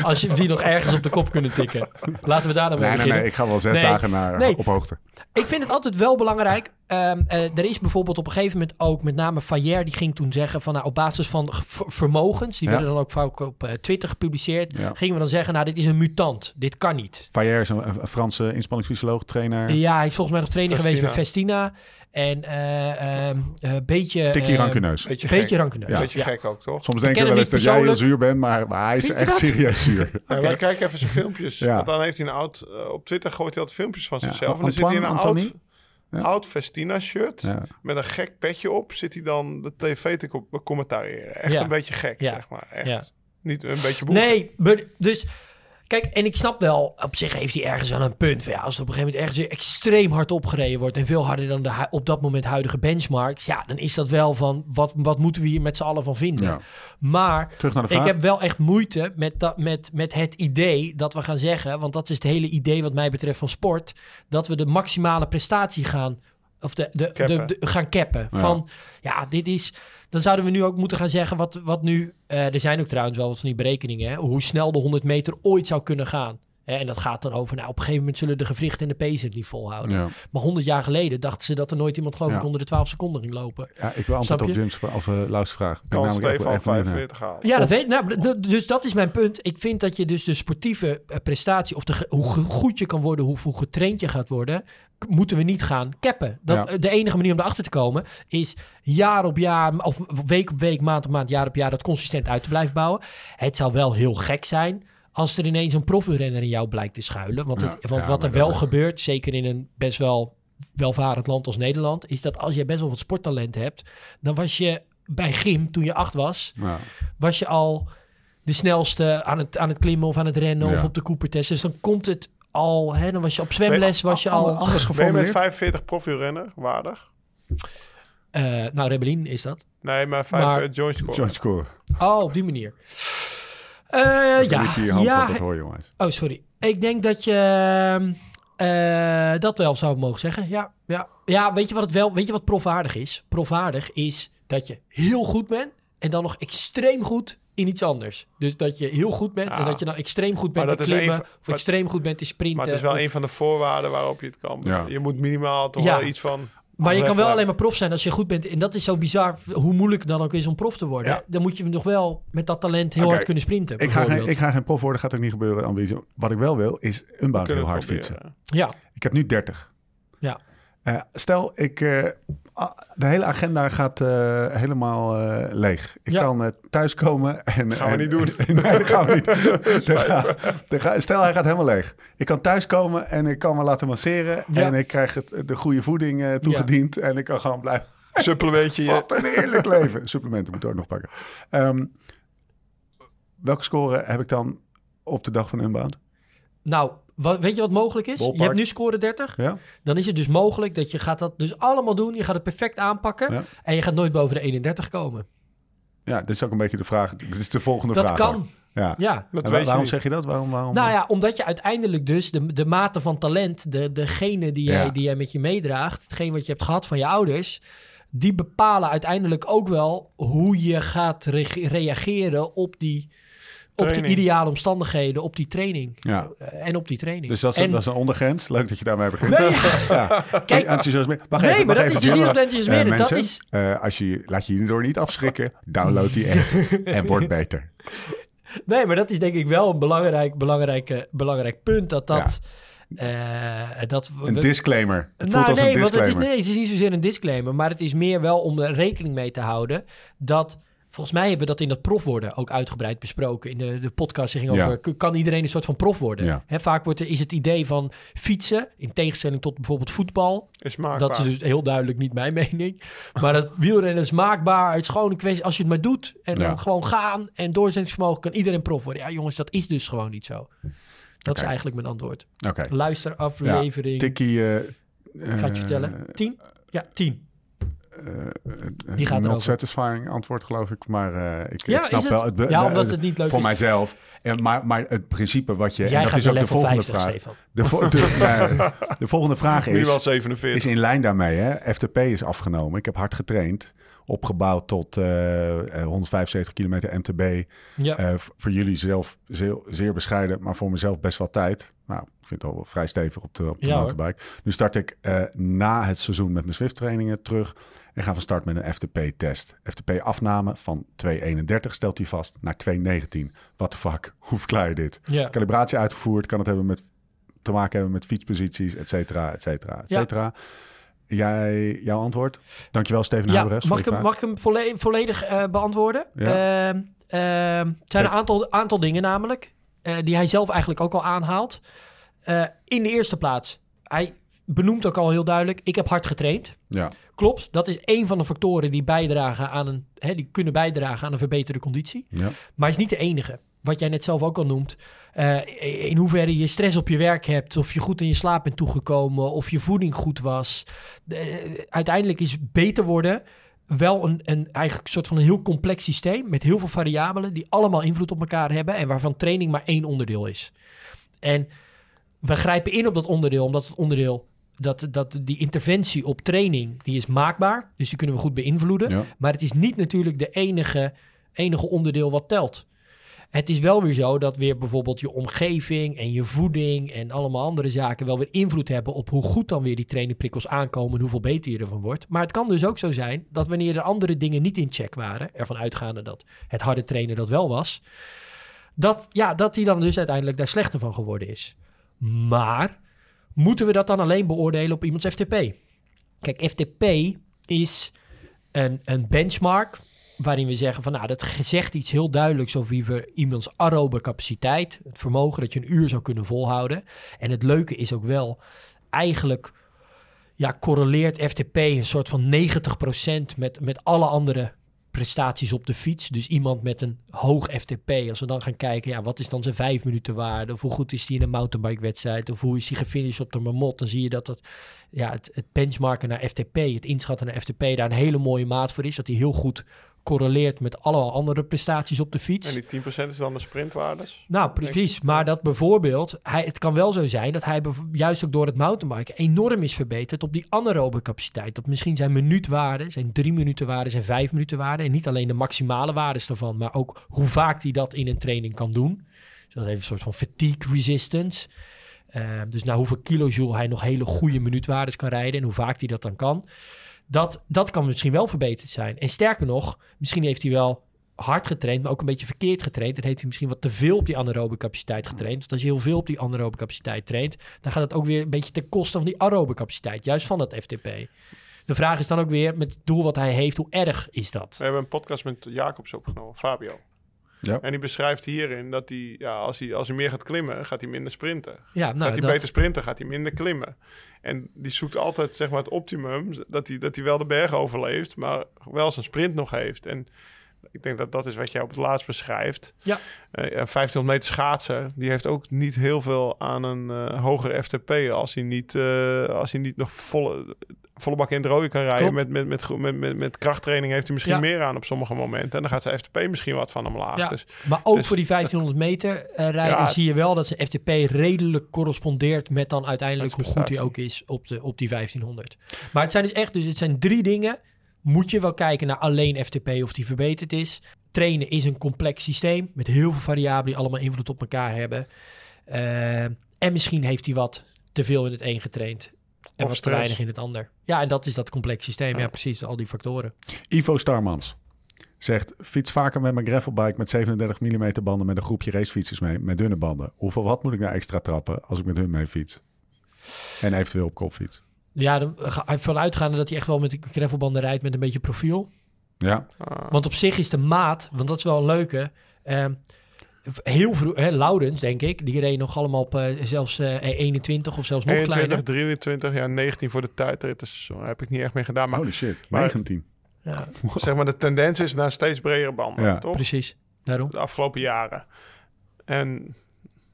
Als je die nog ergens op de kop kunnen tikken. Laten we daar dan mee Nee, nee, beginnen. nee. Ik ga wel zes Nee. dagen naar, Nee. op hoogte. Ik vind het altijd wel belangrijk. Ehm, eh, er is bijvoorbeeld op een gegeven moment ook met name Fayer die ging toen zeggen van nou, op basis van vermogens, die Ja. werden dan ook vaak op eh, Twitter gepubliceerd, Ja. gingen we dan zeggen nou dit is een mutant, dit kan niet. Fayer is een, een Franse inspanningsfysioloog, trainer. Ja, hij is volgens mij nog trainer Festina. geweest bij Festina en eh, ehm, een beetje Tikkie ehm, rancuneus. Beetje Beetje gek. rancuneus. Ja. Beetje gek ook, toch? Soms ken denken we wel eens dat jij heel zuur bent, maar, maar hij is echt dat? serieus zuur. Ja, maar kijk even zijn filmpjes. Ja. Want dan heeft hij een oud... eh, op Twitter gooit hij altijd filmpjes van Ja, zichzelf. En dan zit hij in een Antoine, oud, Ja. oud Festina shirt. Ja. Met een gek petje op. Zit hij dan de tv te co- commentariëren. Echt Ja. een beetje gek, Ja. zeg maar. Echt Ja. niet een beetje boel. Nee, maar dus... Kijk, en ik snap wel, op zich heeft hij ergens wel een punt. Van, ja, als er op een gegeven moment ergens extreem hard opgereden wordt... en veel harder dan de op dat moment huidige benchmarks... ja, dan is dat wel van, wat, wat moeten we hier met z'n allen van vinden? Ja. Maar ik heb wel echt moeite met, dat, met, met het idee dat we gaan zeggen... want dat is het hele idee wat mij betreft van sport... dat we de maximale prestatie gaan... of de, de, de, Cappen. de- gaan cappen. Ja. Van, ja, dit is... Dan zouden we nu ook moeten gaan zeggen wat, wat nu... eh, er zijn ook trouwens wel wat van die berekeningen... Hè, hoe snel de 100 meter ooit zou kunnen gaan. Hè, en dat gaat dan over... Nou, op een gegeven moment zullen de gewrichten en de pezen het niet volhouden. Ja. Maar 100 jaar geleden dachten ze dat er nooit iemand geloof ik Ja. onder de 12 seconden ging lopen. ja, ik wil antwoord op? Jim's of uh, Laus vraag. Ben Kan Stefan echt benieuwd naar. 45 halen. Ja, dat weet, nou, dus dat is mijn punt. Ik vind dat je dus de sportieve eh, prestatie, of de, hoe goed je kan worden, hoe, hoe getraind je gaat worden, moeten we niet gaan cappen. Dat, Ja. eh, De enige manier om erachter te komen is jaar op jaar, of week op week, maand op maand, jaar op jaar, dat consistent uit te blijven bouwen. Het zou wel heel gek zijn als er ineens een profielrenner in jou blijkt te schuilen. Want, Ja, het, want ja, wat er wel gebeurt, zeker in een best wel welvarend land als Nederland, is dat als je best wel wat sporttalent hebt, dan was je bij gym, toen je acht was, Ja. was je al de snelste aan het, aan het klimmen of aan het rennen Ja. of op de Cooper-test. Dus dan komt het al, hè, dan was je op zwemles, was je al... Anders Ben je met geformuleerd. 45 profielrenner waardig? Eh, nou, Rebellin is dat. Nee, maar 5 Maar- maar, joint score. Joint score. Oh, op die manier. Eh, ja, hand ja. dat hoor, jongens. Oh, sorry. Ik denk dat je eh, dat wel zou mogen zeggen. Ja, ja. ja weet, je wat het wel, weet je wat profwaardig is? Profwaardig is dat je heel goed bent en dan nog extreem goed in iets anders. Dus dat je heel goed bent Ja. en dat je dan extreem goed bent in dat is klimmen van- of extreem goed bent in sprinten. Maar het is wel of- een van de voorwaarden waarop je het kan. Dus Ja. Je moet minimaal toch Ja. wel iets van... Maar je kan wel alleen maar prof zijn als je goed bent. En dat is zo bizar, hoe moeilijk het dan ook is om prof te worden. Ja. Dan moet je nog wel met dat talent heel hard kunnen sprinten. Ik ga, geen, ik ga geen prof worden, gaat ook niet gebeuren. Ambitie. Wat ik wel wil, is unbound kunnen heel hard proberen. fietsen. Ja, Ik heb nu 30. ja. Eh, stel, ik, eh, de hele agenda gaat eh, helemaal eh, leeg. Ik Ja. kan eh, thuiskomen en... Gaan we niet doen. nee, dat gaan we niet. Dan ga- ga- stel, hij gaat helemaal leeg. Ik kan thuiskomen en ik kan me laten masseren. Ja. En ik krijg het, de goede voeding eh, toegediend. En ik kan gewoon blijven... Supplementje. je- Wat een heerlijk leven. Supplementen moet ik ook nog pakken. Ehm, welke score heb ik dan op de dag van Unbound? Nou, weet je wat mogelijk is? Ballpark. Je hebt nu score 30. Ja? Dan is het dus mogelijk dat je gaat dat dus allemaal doen. Je gaat het perfect aanpakken. Ja. En je gaat nooit boven de 31 komen. Ja, dit is ook een beetje de vraag. Dit is de volgende Dat vraag. kan. ook. Ja. Ja. Dat waar- waarom zeg je dat? Waarom, waarom? Nou ja, omdat je uiteindelijk dus de, de mate van talent, de, degene die jij, Ja. die jij met je meedraagt, hetgeen wat je hebt gehad van je ouders, die bepalen uiteindelijk ook wel hoe je gaat re- reageren op die op de ideale omstandigheden, op die training. Ja. Eh, en op die training. Dus dat is, en, dat is een ondergrens. Leuk dat je daarmee begint. Nee, Ja. Kijk, enthousiasme. Nee, even, maar dat is dus niet op. Eh, dat is, eh, als je, laat je hierdoor niet afschrikken. Download die app en word beter. nee, maar dat is denk ik wel een belangrijk, belangrijk, belangrijk punt. Dat dat... dat we- Een disclaimer. Het voelt nou, als nee, een want het is, disclaimer. nee, het is niet zozeer een disclaimer. Maar het is meer wel om er rekening mee te houden dat Volgens mij hebben we dat in dat prof worden ook uitgebreid besproken. In de, de podcast ging over, kan iedereen een soort van prof worden? Ja. Vaak wordt er, is het idee van fietsen, in tegenstelling tot bijvoorbeeld voetbal. Is maakbaar. Dat is dus heel duidelijk niet mijn mening. Maar dat wielrennen is maakbaar. Het is gewoon een kwestie, als je het maar doet en dan gewoon gaan en doorzettingsvermogen, kan iedereen prof worden. Ja jongens, dat is dus gewoon niet zo. Dat is eigenlijk mijn antwoord. Oké. Luister, aflevering. Tikkie... eh, Ga ik je eh, vertellen? Tien? Ja, tien. Eh, Die gaat not satisfying antwoord, geloof ik. Maar eh, ik, Ja, ik snap het? wel... Het, Ja, omdat het niet leuk Voor is. mijzelf. En, maar, maar het principe wat je... en Jij dat gaat is ook de volgende 50, vraag. De, vo- de, nee, de volgende vraag is, 47. is in lijn daarmee. Hè? FTP is afgenomen. Ik heb hard getraind. Opgebouwd tot eh, eh, 175 kilometer MTB. Ja. Eh, voor jullie zelf zeer, zeer bescheiden, maar voor mezelf best wel tijd. Nou, ik vind het al wel vrij stevig op de, op de Ja, hoor. mountainbike. Nu start ik eh, na het seizoen met mijn Zwift-trainingen terug. En ga van start met een FTP-test. FTP-afname van 2,31 stelt hij vast naar 2,19. What the fuck? Hoe verklaar je dit? ja. Calibratie uitgevoerd, kan het hebben met, te maken hebben met fietsposities, et cetera, et cetera, et Ja. cetera. Jij, jouw antwoord? Dankjewel, Steven Ja, Huibrechts. mag ik hem, mag ik hem volle- volledig eh, beantwoorden? Ja. Ehm, ehm, het zijn een aantal, aantal dingen namelijk, eh, die hij zelf eigenlijk ook al aanhaalt. Eh, in de eerste plaats, hij benoemt ook al heel duidelijk, ik heb hard getraind. Ja, Klopt, dat is één van de factoren die bijdragen aan een, hè, die kunnen bijdragen aan een verbeterde conditie. ja, Maar is niet de enige. Wat jij net zelf ook al noemt. eh, in hoeverre je stress op je werk hebt. Of je goed in je slaap bent toegekomen. Of je voeding goed was. Eh, uiteindelijk is beter worden wel een, een eigenlijk soort van een heel complex systeem. Met heel veel variabelen die allemaal invloed op elkaar hebben. En waarvan training maar één onderdeel is. En we grijpen in op dat onderdeel. Omdat het onderdeel... Dat, dat die interventie op training, die is maakbaar. Dus die kunnen we goed beïnvloeden. ja. Maar het is niet natuurlijk de enige, enige onderdeel wat telt. Het is wel weer zo dat weer bijvoorbeeld je omgeving en je voeding en allemaal andere zaken wel weer invloed hebben op hoe goed dan weer die trainingprikkels aankomen en hoeveel beter je ervan wordt. Maar het kan dus ook zo zijn dat wanneer er andere dingen niet in check waren, ervan uitgaande dat het harde trainen dat wel was, dat, ja, dat die dan dus uiteindelijk daar slechter van geworden is. Maar moeten we dat dan alleen beoordelen op iemands FTP? Kijk, FTP is een, een benchmark waarin we zeggen van nou, dat zegt iets heel duidelijks over iemands aerobe capaciteit, het vermogen dat je een uur zou kunnen volhouden. En het leuke is ook wel, eigenlijk ja, correleert FTP een soort van 90% met, met alle andere prestaties op de fiets. Dus iemand met een hoog FTP, als we dan gaan kijken, ja, wat is dan zijn vijf minuten waarde? Of hoe goed is hij in een mountainbike wedstrijd? Of hoe is hij gefinished op de Marmot? Dan zie je dat, dat ja, het, het benchmarken naar FTP, het inschatten naar FTP, daar een hele mooie maat voor is. Dat hij heel goed correleert met alle andere prestaties op de fiets. En die 10% is dan de sprintwaardes? Nou, precies. Maar dat bijvoorbeeld, hij, het kan wel zo zijn dat hij juist ook door het mountainbiken enorm is verbeterd op die anaerobe capaciteit. Dat misschien zijn minuutwaarden, zijn drie minuten waarden, zijn vijf minuten waarden. En niet alleen de maximale waardes daarvan, maar ook hoe vaak hij dat in een training kan doen. Dus dat heeft een soort van fatigue resistance. Eh, dus naar hoeveel kilojoule hij nog hele goede minuutwaardes kan rijden en hoe vaak hij dat dan kan. Dat, dat kan misschien wel verbeterd zijn. En sterker nog, misschien heeft hij wel hard getraind, maar ook een beetje verkeerd getraind. Dan heeft hij misschien wat te veel op die anaerobe capaciteit getraind. Want als je heel veel op die anaerobe capaciteit traint, dan gaat het ook weer een beetje ten koste van die aerobe capaciteit, juist van dat FTP. De vraag is dan ook weer met het doel wat hij heeft, hoe erg is dat? We hebben een podcast met Jacobs opgenomen, Fabio. Ja. En die beschrijft hierin dat hij, ja, als, hij, als hij meer gaat klimmen, gaat hij minder sprinten. Ja, gaat nou, hij dat, beter sprinten, gaat hij minder klimmen. En die zoekt altijd zeg maar, het optimum, dat hij, dat hij wel de berg overleeft, maar wel zijn sprint nog heeft. En ik denk dat dat is wat jij op het laatst beschrijft. Ja. Eh, een 1500 meter schaatsen, die heeft ook niet heel veel aan een eh hogere FTP als hij niet, eh, als hij niet nog volle, volle bak in het rode kan rijden. Met, met, met, met, met, met krachttraining heeft hij misschien Ja. meer aan op sommige momenten. En dan gaat zijn FTP misschien wat van hem laag. Ja. Dus maar ook dus voor die 1500 meter eh, rijden Ja, zie je wel dat zijn FTP redelijk correspondeert met dan uiteindelijk hoe goed hij ook is op, de, op die 1500. Maar het zijn dus echt, dus het zijn drie dingen. Moet je wel kijken naar alleen FTP of die verbeterd is. Trainen is een complex systeem met heel veel variabelen die allemaal invloed op elkaar hebben. Eh, en misschien heeft hij wat te veel in het een getraind. En Of wat te weinig in het ander. Ja, en dat is dat complex systeem. Ja, Ja. precies. Al die factoren. Ivo Starmans zegt: fiets vaker met mijn gravelbike met 37 mm banden met een groepje racefietsers mee met dunne banden. Hoeveel wat moet ik nou extra trappen als ik met hun mee fiets? En eventueel op kopfiets. Ja, dan ga- vanuitgaande dat hij echt wel met de gravelbanden rijdt met een beetje profiel. Ja, Ah. Want op zich is de maat, want dat is wel een leuke. ehm, heel vroeg, hè, Laurens, denk ik, die reed nog allemaal op eh, zelfs eh, 21 of zelfs nog 21, kleiner. 23, ja, 19 voor de tijdrit. Dus daar heb ik niet echt mee gedaan. Maar holy shit. Maar- 19. Ja, zeg maar, de tendens is naar steeds bredere banden, Ja. toch? precies. Daarom. De afgelopen jaren. En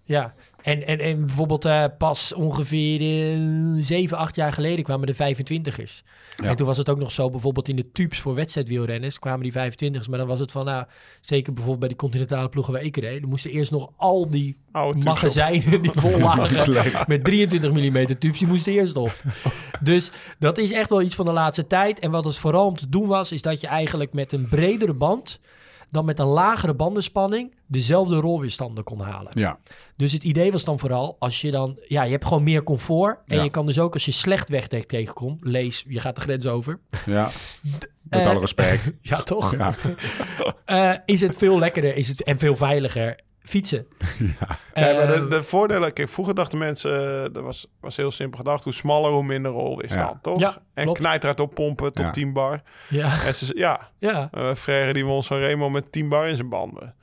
Ja, en, en, en bijvoorbeeld eh, pas ongeveer eh, 7, 8 jaar geleden kwamen de 25ers. Ja. En toen was het ook nog zo, bijvoorbeeld in de tubes voor wedstrijdwielrenners kwamen die 25ers. Maar dan was het van, nou, zeker bijvoorbeeld bij die continentale ploegen waar ik reed. Dan moesten eerst nog al die oude magazijnen die vol lagen Leuk. met 23 mm tubes, die moesten eerst op. Dus dat is echt wel iets van de laatste tijd. En wat het vooral om te doen was, is dat je eigenlijk met een bredere band dan met een lagere bandenspanning dezelfde rolweerstanden kon halen. Ja, Dus het idee was dan vooral, als je dan, ja, je hebt gewoon meer comfort. En Ja. je kan dus ook als je slecht wegdek tegenkomt, lees, je gaat de grens over. ja. Met alle respect. Ja, toch? Ja. Eh, is het veel lekkerder is het, en veel veiliger fietsen. Ja, maar de, Eh, de voordelen... Kijk, vroeger dachten mensen... eh, dat was, was heel simpel gedacht. Hoe smaller, hoe minder rolweerstand, Ja. toch? Ja, en knijterhard oppompen tot Ja. 10 bar. ja, En ze, ja, ja, uh, Frère die won Sanremo met 10 bar in zijn banden.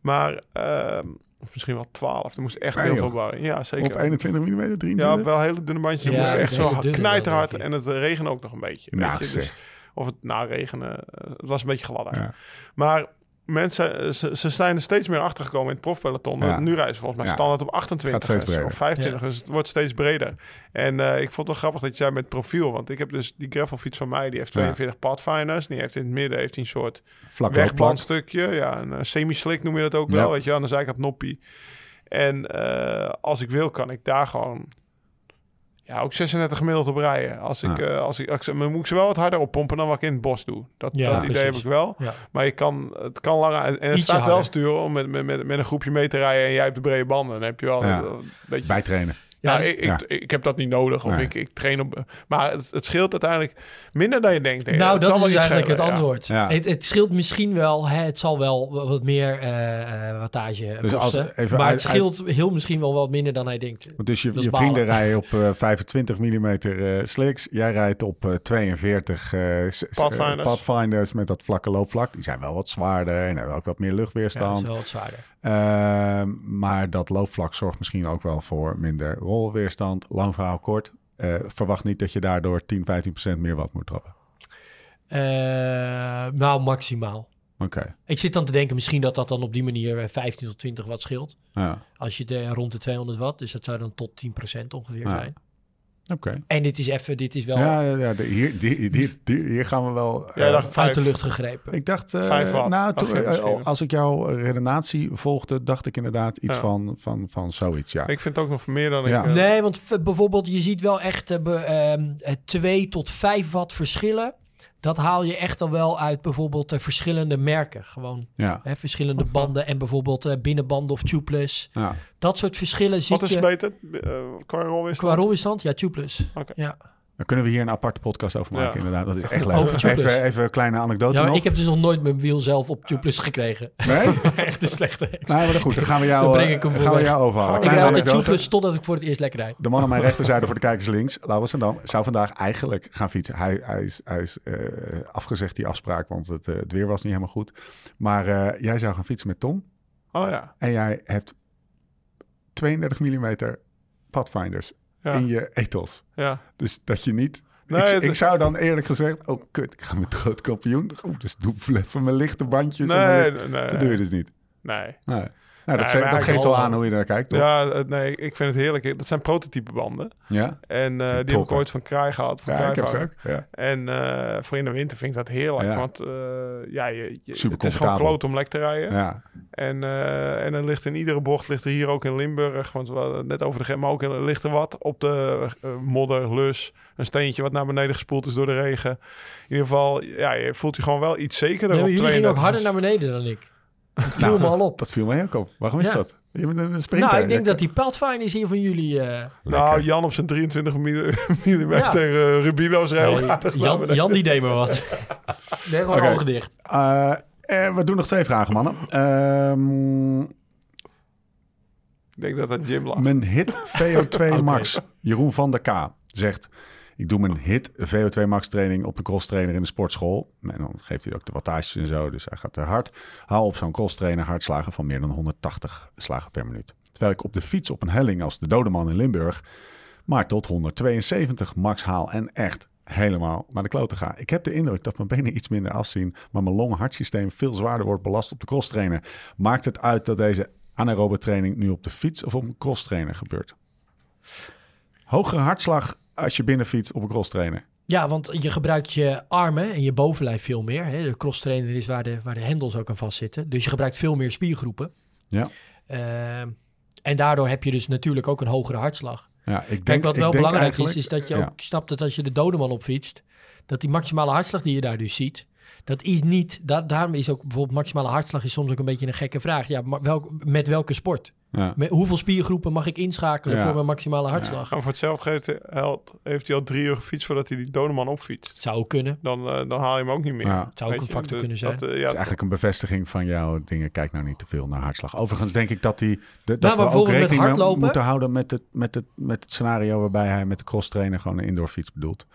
Maar... ehm, of misschien wel 12. Er moest echt Nee, heel joh. veel bar in. Ja, zeker. Op 21 mm, 23? Ja, wel hele dunne bandjes. Ja, moest echt zo knijterhard. En het regende ook nog een beetje. Nou, weet je? Dus, of het nou regenen, eh, het was een beetje gladder. Ja. Maar mensen, eh, ze, ze zijn er steeds meer achter gekomen in het profpeloton. Ja. Nu rijden ze volgens mij Ja. standaard op 28 Gaat steeds breder. of 25. Dus het wordt steeds breder. En eh, ik vond het wel grappig dat jij met profiel... Want ik heb dus die gravelfiets van mij, die heeft Ja. 42 Pathfinders. Die heeft in het midden heeft hij een soort wegbandstukje. Ja, een eh, semi-slick noem je dat ook Ja. wel. Weet je, aan de zijkant noppie. En eh, als ik wil, kan ik daar gewoon... Ja, ook 36 gemiddeld op rijden. Als ik, Ja. eh, als ik, als ik, dan moet ik ze wel wat harder oppompen dan wat ik in het bos doe. Dat, Ja, dat idee heb ik wel. ja. Maar je kan, het kan langer. En het Ietsje staat wel sturen om met, met, met, met een groepje mee te rijden en jij hebt de brede banden. Dan heb je wel Ja. een, een beetje. Bijtrainen. Ja, Ja, dus- ik, ja. Ik, ik heb dat niet nodig. Of Nee. ik, ik train op. Maar het, het scheelt uiteindelijk minder dan je denkt. Nou, Het dat zal is dus iets eigenlijk het schelen, antwoord. Ja. Het, het scheelt misschien wel, hè, het zal wel wat meer eh eh, wattage Dus als- kosten. even maar uit- het scheelt heel misschien wel wat minder dan hij denkt. Dus je, je vrienden rijden op eh, 25 mm slicks. Jij rijdt op eh, 42 eh, Pathfinders. Pathfinders met dat vlakke loopvlak. Die zijn wel wat zwaarder en hebben ook wat meer Ja, dat luchtweerstand. is wel wat zwaarder. Ehm, maar dat loopvlak zorgt misschien ook wel voor minder rolweerstand. Lang verhaal kort. Eh, verwacht niet dat je daardoor 10, 15 procent meer wat moet trappen. Eh, nou, maximaal. Oké. Ik zit dan te denken misschien dat dat dan op die manier eh, 15 tot 20 watt scheelt. Ja. Als je de, rond de 200 watt, dus dat zou dan tot 10% ongeveer Ja. zijn. Oké. En dit is even, dit is wel Ja, ja, ja, de- hier, die, die, die- hier gaan we wel. Jij eh, dacht uit vijf. de lucht gegrepen. Ik dacht, eh, Vijf watt, nou, eh, misschien. als ik jouw redenatie volgde, dacht ik inderdaad iets Ja. van, van, van zoiets, ja. Ik vind het ook nog meer dan Ja. ik. Nee, want bijvoorbeeld je ziet wel echt eh, be- ehm, eh, 2 tot 5 watt verschillen. Dat haal je echt al wel uit bijvoorbeeld eh, verschillende merken. Gewoon ja, hè, verschillende banden en bijvoorbeeld eh, binnenbanden of tubeless. ja. Dat soort verschillen zie Wat is je. beter? Uh, qua rolweerstand? Qua rolweerstand? Ja, tubeless. Oké. Ja. Daar kunnen we hier een aparte podcast over maken, Ja. inderdaad. Dat is echt leuk. Even, even een kleine anekdote ja, nog. ik heb dus nog nooit mijn wiel zelf op tubeless gekregen. Nee? echt een slechte. Nee, maar dan goed. Dan gaan we jou, Dan breng eh, ik hem gaan we jou overhalen. Ik rijd altijd anekdote. tubeless totdat ik voor het eerst lekker rijd. De man aan mijn rechterzijde voor de kijkers links, Laurens Sendam, zou vandaag eigenlijk gaan fietsen. Hij, hij is, hij is eh, afgezegd, die afspraak, want het, eh, het weer was niet helemaal goed. Maar eh, jij zou gaan fietsen met Tom. Oh ja. En jij hebt 32 mm Pathfinders Ja. in je ethos. ja. Dus dat je niet... Nee, ik, het- ik zou dan eerlijk gezegd... Oh, kut, ik ga met groot kampioen. Oeh, dus doe even mijn lichte bandjes. en mijn Nee, licht- nee, nee. Dat doe je dus niet. Nee. Nee. Nou, dat, maar dat geeft wel aan hoe je naar kijkt, toch? Ja, het- nee, ik vind het heerlijk. Dat zijn prototype banden. Ja, En eh, die heb ik ooit van Kraai gehad. Van ja ik heb ze ook. Ja. En eh, voor in de winter vind ik dat heerlijk. Ja. Want eh, ja, je, je- Super het is gewoon kloot om lek te rijden. Ja. En, eh, en dan ligt in iedere bocht, ligt er hier ook in Limburg, want we net over de grens, maar ook in, ligt er wat op de eh, modder, lus, een steentje wat naar beneden gespoeld is door de regen. In ieder geval, ja, je voelt je gewoon wel iets zekerder maar op jullie gingen ook 32. harder naar beneden dan ik. Het viel Nou, me al op. Dat viel mij ook op. Waarom is Ja. dat? Je bent een sprinter. Nou, ik denk dat die Pathfinders hier van jullie... eh, Nou. Jan op zijn 23 mm Ja. eh, Rubino's rijden. nee, Jan, Jan die deed me wat. Nee, gewoon Oké. ogen dicht. Eh, eh, we doen nog twee vragen, mannen. Ehm, Ik denk dat dat Jim lag. mijn hit VO2 Oké. Max, Jeroen van der K, zegt... Ik doe mijn HIT VO2 max training op een cross trainer in de sportschool. En dan geeft hij ook de wattages en zo. Dus hij gaat te hard. Haal op zo'n cross trainer hartslagen van meer dan 180 slagen per minuut. Terwijl ik op de fiets op een helling als de Dodeman in Limburg maar tot 172 max haal en echt helemaal naar de kloten ga. Ik heb de indruk dat mijn benen iets minder afzien, maar mijn long-hartsysteem veel zwaarder wordt belast op de cross trainer. Maakt het uit dat deze anaerobe training nu op de fiets of op een cross trainer gebeurt? Hogere hartslag als je binnenfietst op een cross trainer. Ja, want je gebruikt je armen en je bovenlijf veel meer. Hè? De cross trainer is waar de, waar de hendels ook aan vastzitten. Dus je gebruikt veel meer spiergroepen. Ja. Ehm, en daardoor heb je dus natuurlijk ook een hogere hartslag. Ja, ik denk, Kijk, wat wel belangrijk is, is dat je ja. ook snapt dat als je de dodeman opfietst, dat die maximale hartslag die je daar dus ziet, dat is niet, dat, daarom is ook bijvoorbeeld maximale hartslag is soms ook een beetje een gekke vraag. Ja, maar welk, met welke sport? Ja. Met hoeveel spiergroepen mag ik inschakelen Ja. voor mijn maximale hartslag? En voor hetzelfde geeft, held, heeft hij al drie uur gefietst voordat hij die Doneman opfietst. Het zou ook kunnen. Dan, eh, dan haal je hem ook niet meer. Ja. Zou ook een factor de- kunnen zijn. dat, eh, Het is eigenlijk een bevestiging van jouw dingen. Kijk nou niet te veel naar hartslag. Overigens denk ik dat, die, de, dat we ook bijvoorbeeld met rekening moeten houden met het, met, het, met het scenario waarbij hij met de cross trainer gewoon een indoor fiets bedoelt.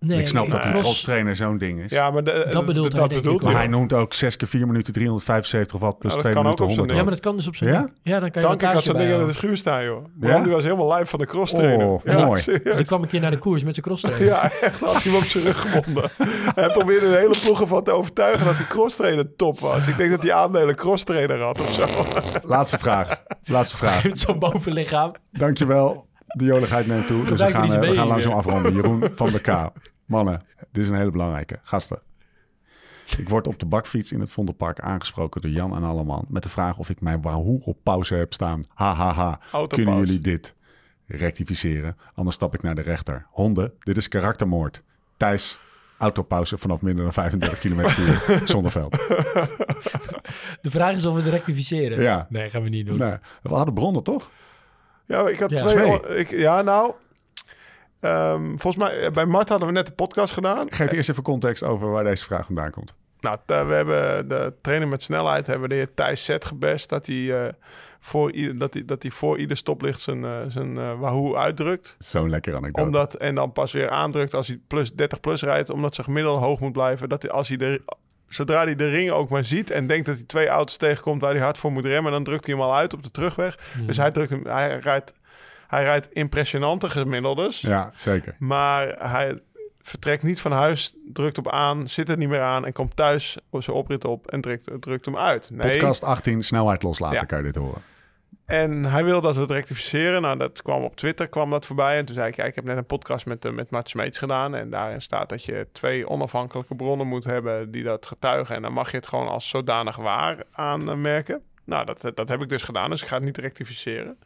Nee, ik snap dat die cross- cross trainer zo'n ding is. ja, maar de, Dat bedoelt hij, dat bedoelt Maar hij. hij noemt ook 6 keer 4 minuten 375 watt plus Ja, dat 2 kan minuten ook op zo'n 100 Ja, maar dat kan dus op zijn Ja? Ja, dan kan je Dank ik had wattage zo'n ding in de bijhouden. schuur staan, joh. Ja? Die was helemaal lijp van de cross trainer. Oh, ja, mooi. Die kwam een keer naar de koers met zijn cross trainer. Ja, echt. Had hij hem op zijn rug gebonden. Hij probeerde een hele ploeg ervan te overtuigen dat die crosstrainer top was. Ik denk dat hij aandelen crosstrainer had of zo. Laatste vraag. Laatste vraag. Zo'n bovenlichaam. Dankjewel. De joligheid neemt toe. Dus we gaan, eh, we gaan langzaam afronden. Jeroen van der K. Mannen, dit is een hele belangrijke. Gasten. Ik word op de bakfiets in het Vondelpark aangesproken door Jan en Alleman... met de vraag of ik mijn Wahoo op pauze heb staan. Ha, ha, ha. Autopauze. Kunnen jullie dit rectificeren? Anders stap ik naar de rechter. Honden, dit is karaktermoord. Thijs, autopauze vanaf minder dan 35 km per uur. Zonneveld. De vraag is of we het rectificeren. Ja. Nee, gaan we niet doen. Nee, we hadden bronnen, toch? Ja, ik had Ja. twee. Twee. Ik, ja, nou. ehm, volgens mij, eh, bij Mart hadden we net de podcast gedaan. Geef eerst even context over waar deze vraag vandaan komt. Nou, t- we hebben de trainer met snelheid, hebben we de heer Thijs Zet gebest. Dat hij, eh, voor, ieder, dat hij, dat hij voor ieder stoplicht zijn, eh, zijn eh, Wahoo uitdrukt. Zo'n lekker anekdote. Omdat, en dan pas weer aandrukt als hij plus 30 plus rijdt. Omdat zijn gemiddelde hoog moet blijven. Dat hij, als hij de, zodra hij de ring ook maar ziet en denkt dat hij twee auto's tegenkomt waar hij hard voor moet remmen. Dan drukt hij hem al uit op de terugweg. Dus hij, drukt hem, hij, rijdt, hij rijdt impressionante gemiddeldes. Ja, zeker. Maar hij vertrekt niet van huis, drukt op aan, zit er niet meer aan en komt thuis op zijn oprit op en drukt, drukt hem uit. Nee. Podcast 18, snelheid loslaten, Ja. kan je dit horen. En hij wilde dat we het rectificeren. Nou, dat kwam op Twitter kwam dat voorbij. En toen zei ik, ja, ik heb net een podcast met, eh, met Smeets gedaan. En daarin staat dat je twee onafhankelijke bronnen moet hebben die dat getuigen. En dan mag je het gewoon als zodanig waar aanmerken. Nou, dat, dat heb ik dus gedaan, dus ik ga het niet rectificeren.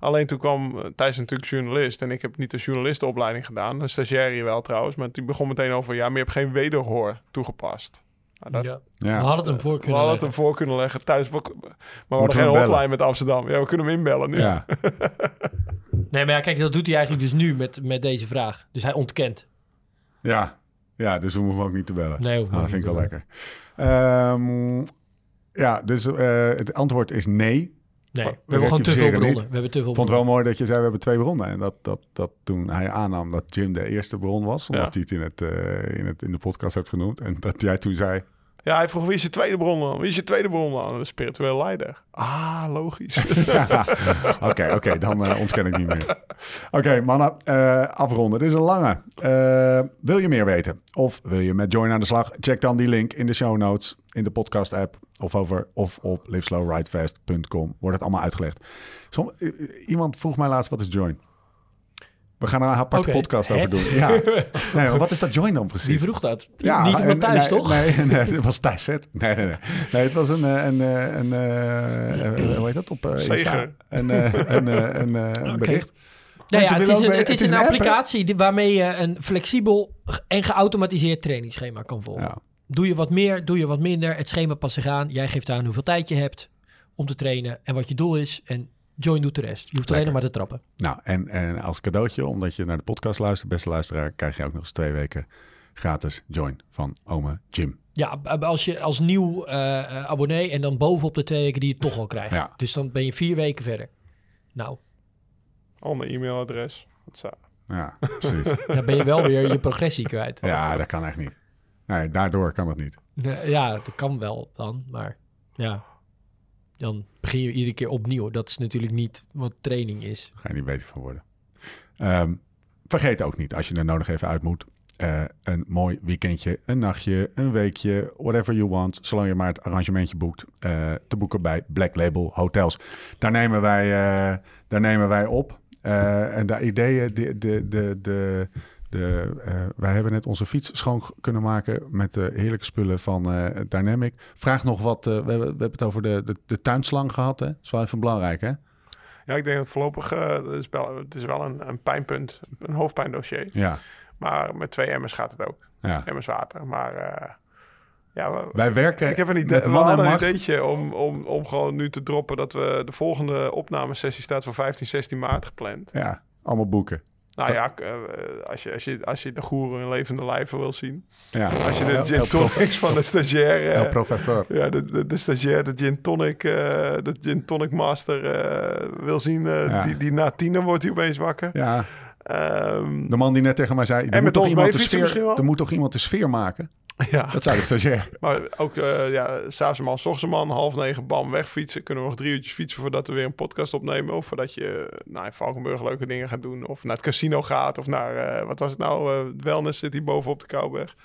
Alleen toen kwam eh, Thijs natuurlijk journalist. En ik heb niet de journalistenopleiding gedaan. Een stagiair hier wel trouwens. Maar die begon meteen over, ja, maar je hebt geen wederhoor toegepast. Dat, Ja. Ja. We hadden het hem voor we kunnen hadden het leggen. hem voor kunnen leggen. Thuis, maar we we hadden geen bellen? hotline met Amsterdam. Ja, we kunnen hem inbellen nu. Ja. Nee, maar ja, kijk, dat doet hij eigenlijk dus nu met, met deze vraag. Dus hij ontkent. ja. Ja, dus we hoeven hem ook niet te bellen. Nee, hoeft Ah, dat niet vind ik wel lekker. Ehm, ja, dus eh, het antwoord is nee. Nee, we We hebben gewoon te veel bronnen. niet. We hebben te veel Ik vond het wel mooi dat je zei, we hebben twee bronnen. En dat, dat, dat toen hij aannam dat Jim de eerste bron was, omdat Ja. hij het in, het, eh, in, het in de podcast heeft genoemd. En dat jij toen zei, Ja, hij vroeg wie is je tweede bron? Wie is je tweede bron dan? De spiritueel leider. Ah, logisch. Oké, oké, dan eh, ontken ik niet meer. Oké, mannen, eh, afronden. Dit is een lange. Eh, wil je meer weten? Of wil je met Join aan de slag? Check dan die link in de show notes, in de podcast app of, over, of op liveslowridefast.com. Wordt het allemaal uitgelegd. Som, iemand vroeg mij laatst, wat is Join? We gaan er een aparte podcast over doen. Ja. Nee, wat is dat Join dan precies? Wie vroeg dat? Ja, niet en- iemand thuis, nee, toch? Nee, nee, het was Thijs Zet. Nee, nee, nee. Nee, het was een, eh, een, eh, een, eh, eh, hoe heet dat op eh, Insta? Een, eh, een, eh, een, een bericht. Nou ja, het is, een, mee- het is een applicatie die- waarmee je een flexibel en geautomatiseerd trainingsschema kan volgen. Ja. Doe je wat meer, doe je wat minder. Het schema past zich aan. Jij geeft aan hoeveel tijd je hebt om te trainen en wat je doel is. En Join doet de rest. Je hoeft alleen nog maar te trappen. Nou, en, en als cadeautje, omdat je naar de podcast luistert, beste luisteraar, krijg je ook nog eens twee weken gratis Join van Ome Jim. Ja, als je als nieuw eh, eh, abonnee en dan bovenop de twee weken die je toch al krijgt. Ja. Dus dan ben je vier weken verder. Nou, Al mijn e-mailadres. Wat. Ja, precies. Dan ben je wel weer je progressie kwijt. ja, dat kan echt niet. Nee, daardoor kan het niet. Nee, Ja, dat kan wel dan, maar ja. Dan begin je iedere keer opnieuw. Dat is natuurlijk niet wat training is. Daar ga je niet beter van worden. Ehm, vergeet ook niet, als je er nodig even uit moet... eh, een mooi weekendje, een nachtje, een weekje, whatever you want... zolang je maar het arrangementje boekt, eh, te boeken bij Black Label Hotels. Daar nemen wij, eh, daar nemen wij op. En de ideeën, de, de, de, de, de, eh, wij hebben net onze fiets schoon kunnen maken... met de heerlijke spullen van eh, Dynamic. Vraag nog wat, eh, we, hebben, we hebben het over de, de, de tuinslang gehad, hè? Dat is wel even belangrijk, hè? Ja, ik denk dat voorlopig, eh, het, is wel, het is wel een, een pijnpunt, een hoofdpijndossier. Ja, Maar met twee emmers gaat het ook. ja. Emmers water. Maar eh, ja, we- Wij werken ik heb een, idee, een ideetje om, om, om gewoon nu te droppen dat we de volgende opnamesessie staat voor 15, 16 maart gepland. Ja, allemaal boeken. Nou ja, eh, als, je, als, je, als je de goeroe in levende lijven wil zien. Ja. Als je de gin tonics van de stagiair... El Professor. ja, de, de, de stagiair, de gin tonic, eh, de gin tonic master eh, wil zien. Ja. die, die na tienen wordt hij opeens wakker. Ja, Ehm, de man die net tegen mij zei... Er, moet toch, ons iemand de meefietsen misschien sfeer, wel? er moet toch iemand de sfeer maken? Ja. Dat zei de stagiair. Maar ook, eh ja, s'avonds man, s ochtends een man, half negen, bam, wegfietsen. Kunnen we nog drie uurtjes fietsen voordat we weer een podcast opnemen. Of voordat je nou, in Valkenburg leuke dingen gaat doen. Of naar het casino gaat. Of naar, eh, wat was het nou, eh, wellness zit hier bovenop de Kouwberg.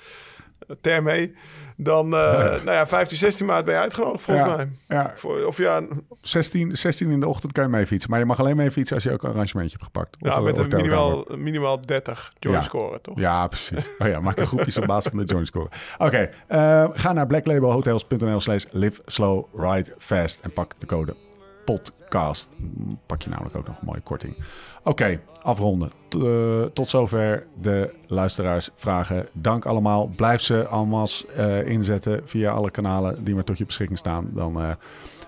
Uh, Termee. Dan, eh, nou ja, 15, 16 maart ben je uitgenodigd volgens Ja. mij. Ja, Voor, of ja, 16, 16 in de ochtend kan je mee fietsen. Maar je mag alleen mee fietsen als je ook een arrangementje hebt gepakt. Of, ja eh, met een minimaal, minimaal 30 join Ja. scoren, toch? Ja, precies. Oh ja, maak een groepjes op basis van de joint score. Oké, eh, ga naar blacklabelhotels.nl slash live slow ride fast en pak de code podcast. Pak je namelijk ook nog een mooie korting. Oké, afronden. T- eh, tot zover de luisteraarsvragen. Dank allemaal. Blijf ze allemaal eh, inzetten via alle kanalen die maar tot je beschikking staan. Dan eh,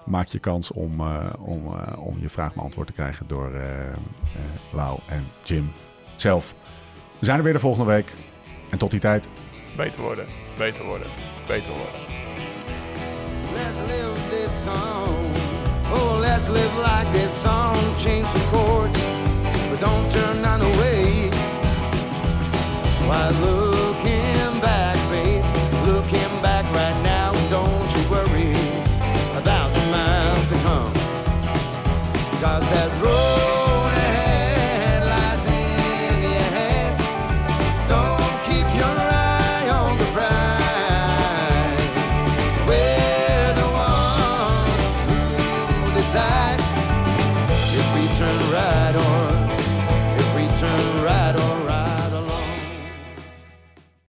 maak je kans om, eh, om, eh, om je vraag beantwoord te krijgen door eh eh, Lau en Jim zelf. We zijn er weer de volgende week. En tot die tijd. Beter worden, beter worden, beter worden. Let's live this song. Oh, let's live like this song, change the chords, but don't turn on away. Why.